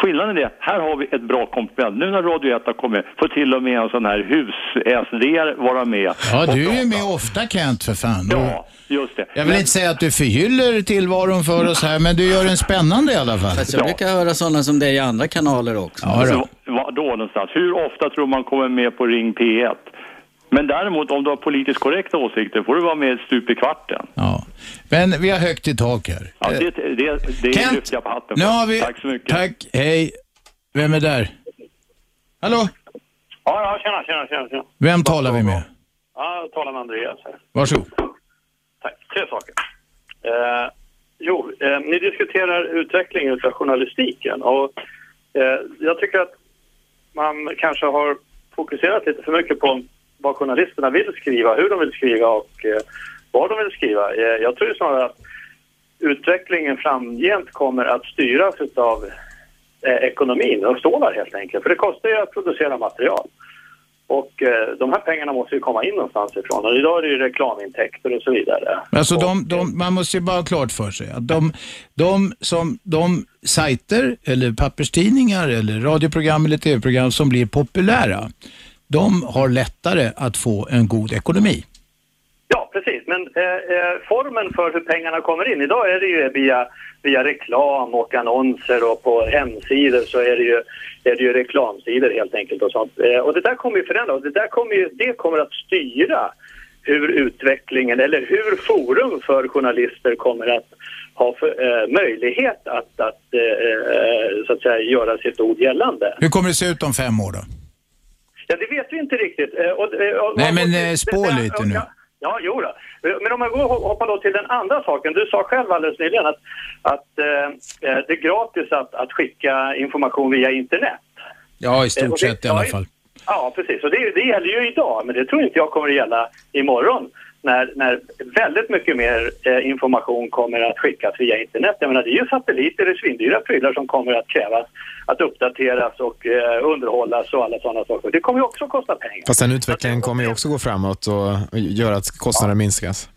Skillnaden är, här har vi ett bra komplement. Nu när Radio 1 har kommit får till och med en sån här hus-SD vara med. Ja, du är ju med ofta Kent för fan. Ja, just det. Jag vill inte säga att du förgyller tillvaron för oss här, men du gör den spännande i alla fall. Fast jag brukar höra sådana som dig i andra kanaler också. Ja, då. Var då någonstans? Hur ofta tror man kommer med på Ring P1? Men däremot om du har politiskt korrekta åsikter får du vara med stup i kvarten. Ja. Men vi har högt i tak här. Ja, det, det, det Kent, lyfter jag på hatten Nu för. har vi... Tack så mycket. Tack, hej. Vem är där? Hallå? Ja, ja, tjena, tjena, tjena. tjena. Vem talar vi med? Ja, jag talar med Andreas här. Varsågod. Tack. Tre saker. Eh, jo, eh, ni diskuterar utvecklingen av journalistiken och eh, jag tycker att man kanske har fokuserat lite för mycket på vad journalisterna vill skriva, hur de vill skriva och eh, vad de vill skriva. Eh, jag tror snarare att utvecklingen framgent kommer att styras av eh, ekonomin och stålar helt enkelt. För det kostar ju att producera material. Och eh, de här pengarna måste ju komma in någonstans ifrån. Och idag är det ju reklamintäkter och så vidare. Alltså de, de, man måste ju bara ha klart för sig att de, de, som, de sajter eller papperstidningar eller radioprogram eller tv-program som blir populära, de har lättare att få en god ekonomi. Ja, precis. Men eh, eh, formen för hur pengarna kommer in, idag är det ju via, via reklam och annonser och på hemsidor så är det ju, är det ju reklamsidor helt enkelt och sånt. Eh, och det där kommer ju förändras det där kommer ju, det kommer att styra hur utvecklingen eller hur forum för journalister kommer att ha för, eh, möjlighet att, att eh, eh, så att säga göra sitt ord gällande. Hur kommer det se ut om fem år då? Ja, det vet vi inte riktigt. Eh, Och, eh, och, Nej, men, och- eh, spå lite nu. Ja, jo då. Men om jag går hoppar då till den andra saken. Du sa själv alldeles nyligen att, att eh, det är gratis att, att skicka information via internet. Ja, i stort sett i alla fall. Ja, precis. Och det, det gäller ju idag, men det tror inte jag kommer att gälla imorgon när, när väldigt mycket mer eh, information kommer att skickas via internet. Jag menar, det är ju satelliter, det är svindyra prylar som kommer att krävas att uppdateras och eh, underhållas och alla sådana saker. Det kommer ju också att kosta pengar. Fast den utvecklingen kommer ju också gå framåt och göra att kostnaderna minskas.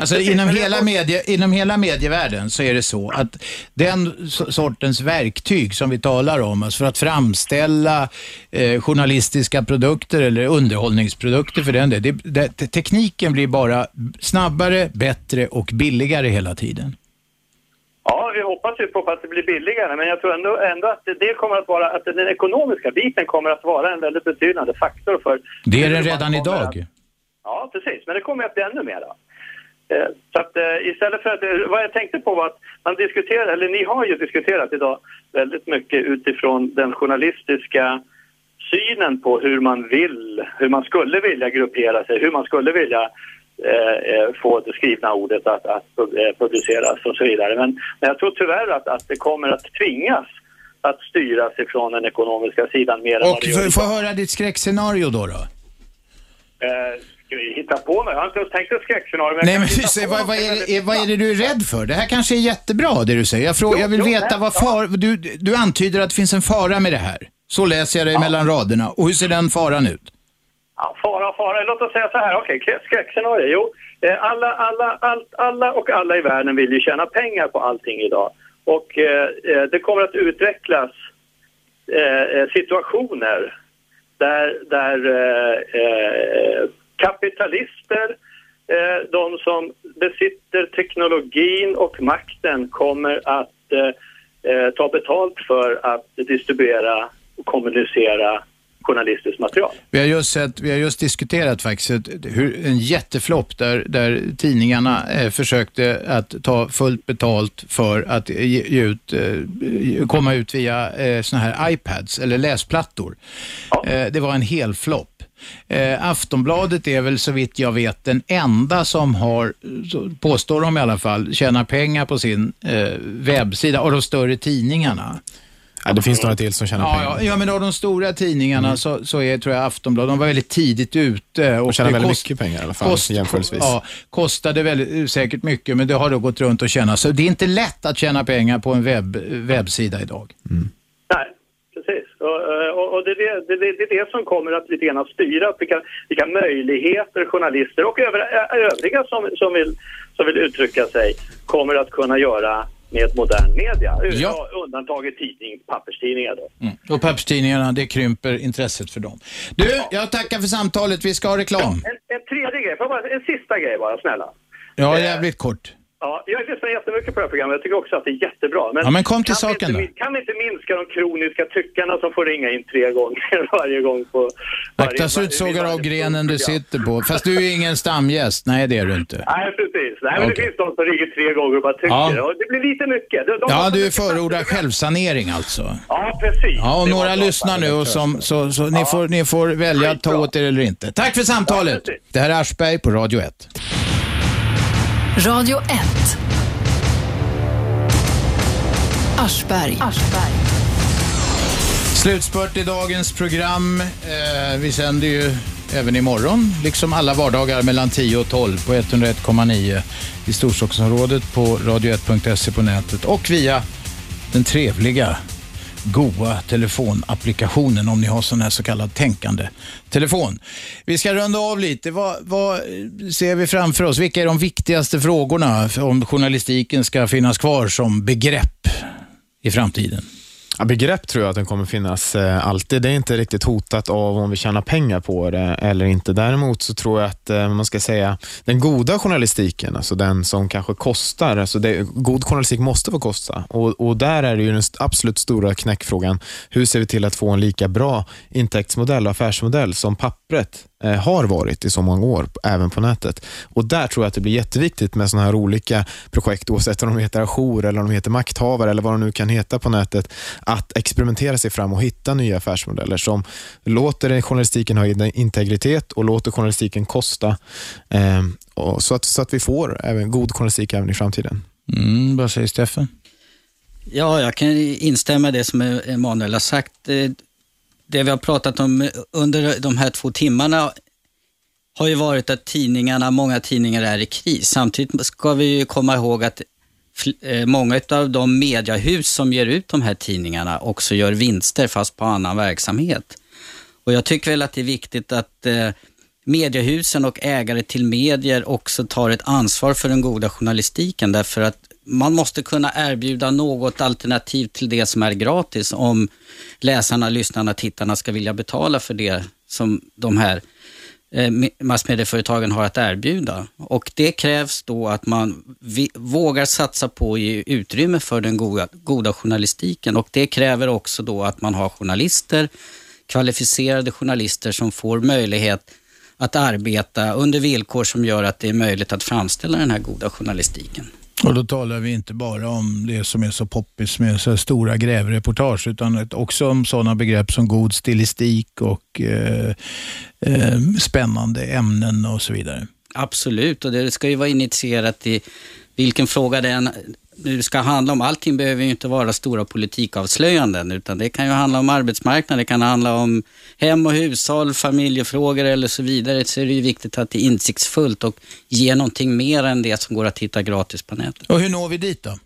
Alltså inom hela, medie, inom hela medievärlden så är det så att den so- sortens verktyg som vi talar om, alltså för att framställa eh, journalistiska produkter eller underhållningsprodukter för den det, det, te- tekniken blir bara snabbare, bättre och billigare hela tiden. Ja, vi hoppas ju på att det blir billigare, men jag tror ändå, ändå att det, kommer att vara, att den ekonomiska biten kommer att vara en väldigt betydande faktor för... Det är den redan idag. Att, ja, precis, men det kommer att bli ännu mer. Då. Eh, Så att eh, istället för att, eh, vad jag tänkte på var att man diskuterar, eller ni har ju diskuterat idag väldigt mycket utifrån den journalistiska synen på hur man vill, hur man skulle vilja gruppera sig, hur man skulle vilja eh, få det skrivna ordet att, att pub- publiceras och så vidare. Men, men jag tror tyvärr att, att det kommer att tvingas att styras ifrån den ekonomiska sidan mer än vad Och det gör få, få höra ditt skräckscenario då. då. Eh, hitta på mig? Jag har inte ens tänkt ett skräckscenario. Nej, men på vad, vad, är, vad är det du är rädd för? Det här kanske är jättebra det du säger. Jag, frågar, jag vill jo, veta nej, vad far, du, du antyder att det finns en fara med det här. Så läser jag det mellan raderna. Och hur ser den faran ut? Ja, fara, fara. Låt oss säga så här. Okej, okay, skräckscenario. Jo, eh, alla, alla, allt, alla och alla i världen vill ju tjäna pengar på allting idag. Och eh, eh, det kommer att utvecklas eh, eh, situationer där, där eh, kapitalister, eh, de som besitter teknologin och makten kommer att eh, eh, ta betalt för att distribuera och kommunicera journalistiskt material. Vi har just, sett, vi har just diskuterat faktiskt ett- hur, en jätteflopp där, där tidningarna eh, försökte att ta fullt betalt för att ge, ge ut, eh, komma ut via eh, såna här iPads eller läsplattor. Eh, det var en hel flopp. Eh, Aftonbladet är väl så vitt jag vet den enda som har, påstår de i alla fall, tjänar pengar på sin eh, webbsida och de större tidningarna. Ja, det finns några till som tjänar Ja, pengar. ja, ja, men av de stora tidningarna så, så är, tror jag, Aftonbladet, de var väldigt tidigt ute. Och tjänar det väldigt mycket pengar i alla fall, kost- jämförelsevis. Ja, kostade väldigt, säkert mycket, men det har då gått runt och tjäna. Så det är inte lätt att tjäna pengar på en webb, webbsida idag. Precis. Och, eh, och, och det, är det, det, är det som kommer att lite grann styra vilka, vilka möjligheter journalister och övriga, övriga som, som, vill, som vill uttrycka sig kommer att kunna göra med modern media. Ja. Undantaget tidning, papperstidningar då. Mm. Och papperstidningarna, det krymper intresset för dem. Du, jag tackar för samtalet. Vi ska ha reklam. En, en tredje grej, bara, en sista grej bara, snälla. Ja, jävligt kort. Ja, jag lyssnar jättemycket på det här programmet. Jag tycker också att det är jättebra. Ja, men kom till saken inte, då. Kan inte minska de kroniska tyckarna som får ringa in tre gånger varje gång på... Akta så utsågar av grenen du sitter på. Fast du är ju ingen stamgäst. Nej, det är du inte. Nej, precis. Nej, men Okej. det finns de som ringer tre gånger och bara tycker. Ja. Och det blir lite mycket. De, de Ja, du förordar självsanering alltså. Ja, precis. Ja, och var några lyssnar nu och som, så, så ni, får, ni får välja att ta åt er eller inte. Tack för samtalet. Det här är Aschberg på Radio 1. Radio 1. Aschberg. Slutspurt i dagens program. Eh, vi sänder ju även imorgon, liksom alla vardagar mellan 10 och 12 på 101,9 i Storstockholmsområdet på radio1.se på nätet och via den trevliga, goa telefonapplikationen om ni har sån här så kallad tänkande telefon. Vi ska runda av lite. Vad, vad ser vi framför oss? Vilka är de viktigaste frågorna om journalistiken ska finnas kvar som begrepp i framtiden? Ja, begrepp tror jag att den kommer finnas eh, alltid. Det är inte riktigt hotat av om vi tjänar pengar på det eller inte. Däremot så tror jag att eh, man ska säga den goda journalistiken, alltså den som kanske kostar. Alltså det, god journalistik måste få kosta och, och där är det ju den absolut stora knäckfrågan. Hur ser vi till att få en lika bra intäktsmodell och affärsmodell som pappret har varit i så många år, även på nätet. Och Där tror jag att det blir jätteviktigt med sådana här olika projekt, oavsett om de heter ajour eller om de heter makthavare eller vad de nu kan heta på nätet, att experimentera sig fram och hitta nya affärsmodeller som låter journalistiken ha in- integritet och låter journalistiken kosta. Eh, och så, att, så att vi får även god journalistik även i framtiden. Mm, vad säger Steffen? Ja, jag kan instämma i det som Emanuel har sagt. Det vi har pratat om under de här två timmarna har ju varit att tidningarna, många tidningar är i kris. Samtidigt ska vi ju komma ihåg att eh, många av de mediahus som ger ut de här tidningarna också gör vinster fast på annan verksamhet. Och jag tycker väl att det är viktigt att eh, mediehusen och ägare till medier också tar ett ansvar för den goda journalistiken därför att man måste kunna erbjuda något alternativ till det som är gratis om läsarna, lyssnarna, tittarna ska vilja betala för det som de här eh, massmedieföretagen har att erbjuda. Och det krävs då att man vågar satsa på att ge utrymme för den goda, goda journalistiken och det kräver också då att man har journalister, kvalificerade journalister som får möjlighet att arbeta under villkor som gör att det är möjligt att framställa den här goda journalistiken. Och då talar vi inte bara om det som är så poppis med så här stora grävreportage utan också om sådana begrepp som god stilistik och eh, eh, spännande ämnen och så vidare. Absolut, och det ska ju vara initierat i vilken fråga det än nu ska handla om. Allting behöver ju inte vara stora politikavslöjanden, utan det kan ju handla om arbetsmarknad, det kan handla om hem och hushåll, familjefrågor eller så vidare. Så är det ju viktigt att det är insiktsfullt och ger någonting mer än det som går att hitta gratis på nätet. Och hur når vi dit då?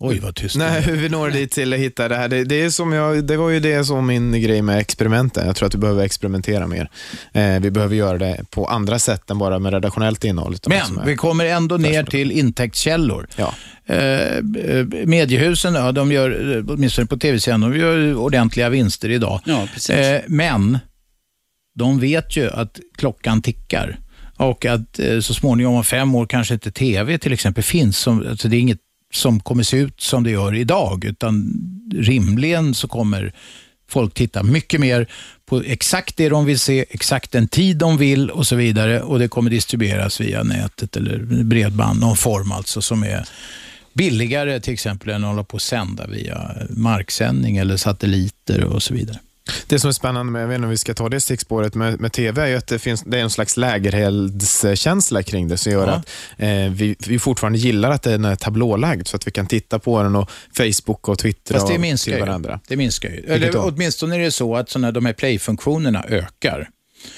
Oj, vad tyst det Nej, hur vi når dit till att hitta det här. Det, det, är som jag, det var ju det som min grej med experimenten. Jag tror att vi behöver experimentera mer. Eh, vi behöver göra det på andra sätt än bara med redaktionellt innehåll. Men vi kommer ändå ner till intäktskällor. Ja. Eh, eh, mediehusen, ja, de gör, eh, åtminstone på tv-sidan, de gör ordentliga vinster idag. Ja, precis. Eh, men de vet ju att klockan tickar och att eh, så småningom om fem år kanske inte tv till exempel finns. Som, alltså det är inget som kommer se ut som det gör idag, utan rimligen så kommer folk titta mycket mer på exakt det de vill se, exakt den tid de vill och så vidare. Och det kommer distribueras via nätet eller bredband, någon form alltså som är billigare till exempel än att hålla på och sända via marksändning eller satelliter och så vidare. Det som är spännande med, jag vet inte om vi ska ta det stickspåret med, med TV, är ju att det, finns, det är en slags lägereldskänsla kring det som gör Ja. att eh, vi, vi fortfarande gillar att den är tablålagd så att vi kan titta på den och Facebook och Twitter Fast det och minskar till ju. varandra. Det minskar ju. Eller åtminstone är det så att såna, de här play-funktionerna ökar.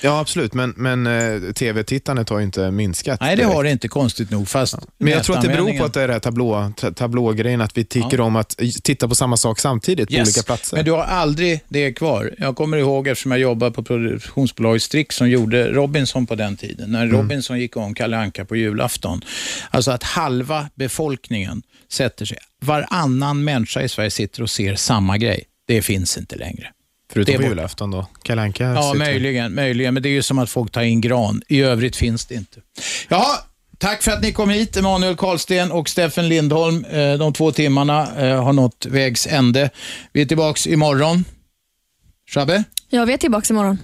Ja, absolut, men, men eh, TV-tittandet har ju inte minskat. Nej, det direkt. har det inte konstigt nog. Fast Men jag tror att det beror på att det är det här tablå, ta- tablågrejen, att vi tycker Ja. om att titta på samma sak samtidigt på Yes. olika platser. Men du har aldrig det kvar. Jag kommer ihåg eftersom jag jobbade på produktionsbolaget Strix som gjorde Robinson på den tiden. När Mm. Robinson gick om Kalle Anka på julafton. Alltså att halva befolkningen sätter sig. Varannan människa i Sverige sitter och ser samma grej. Det finns inte längre. Förutom på julafton då. Kalle Anka Ja, möjligen, möjligen. Men det är ju som att folk tar in gran. I övrigt finns det inte. Jaha, tack för att ni kom hit, Emanuel Karlsten och Steffen Lindholm. Eh, De två timmarna eh, har nått vägs ände. Vi är tillbaks imorgon. Shabbe? Ja, vi är tillbaka imorgon.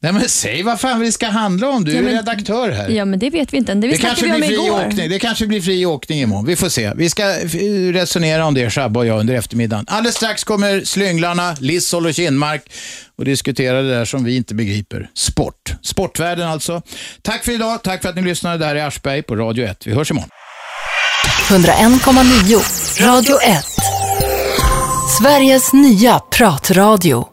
Nej men säg vad fan det ska handla om. Du är Ja, men- redaktör här. Ja, men det vet vi inte än. Det, vi Det kanske vi blir om fri igår. åkning. Det kanske blir fri åkning imorgon. Vi får se. Vi ska f- resonera om det, Shabbe och jag, under eftermiddagen. Alldeles strax kommer Slynglarna, Lissol och Kinmark och diskutera det där som vi inte begriper. Sport. Sportvärlden alltså. Tack för idag. Tack för att ni lyssnade. Det här är Aschberg på Radio 1. Vi hörs imorgon. 101,9 Radio 1. Sveriges nya pratradio.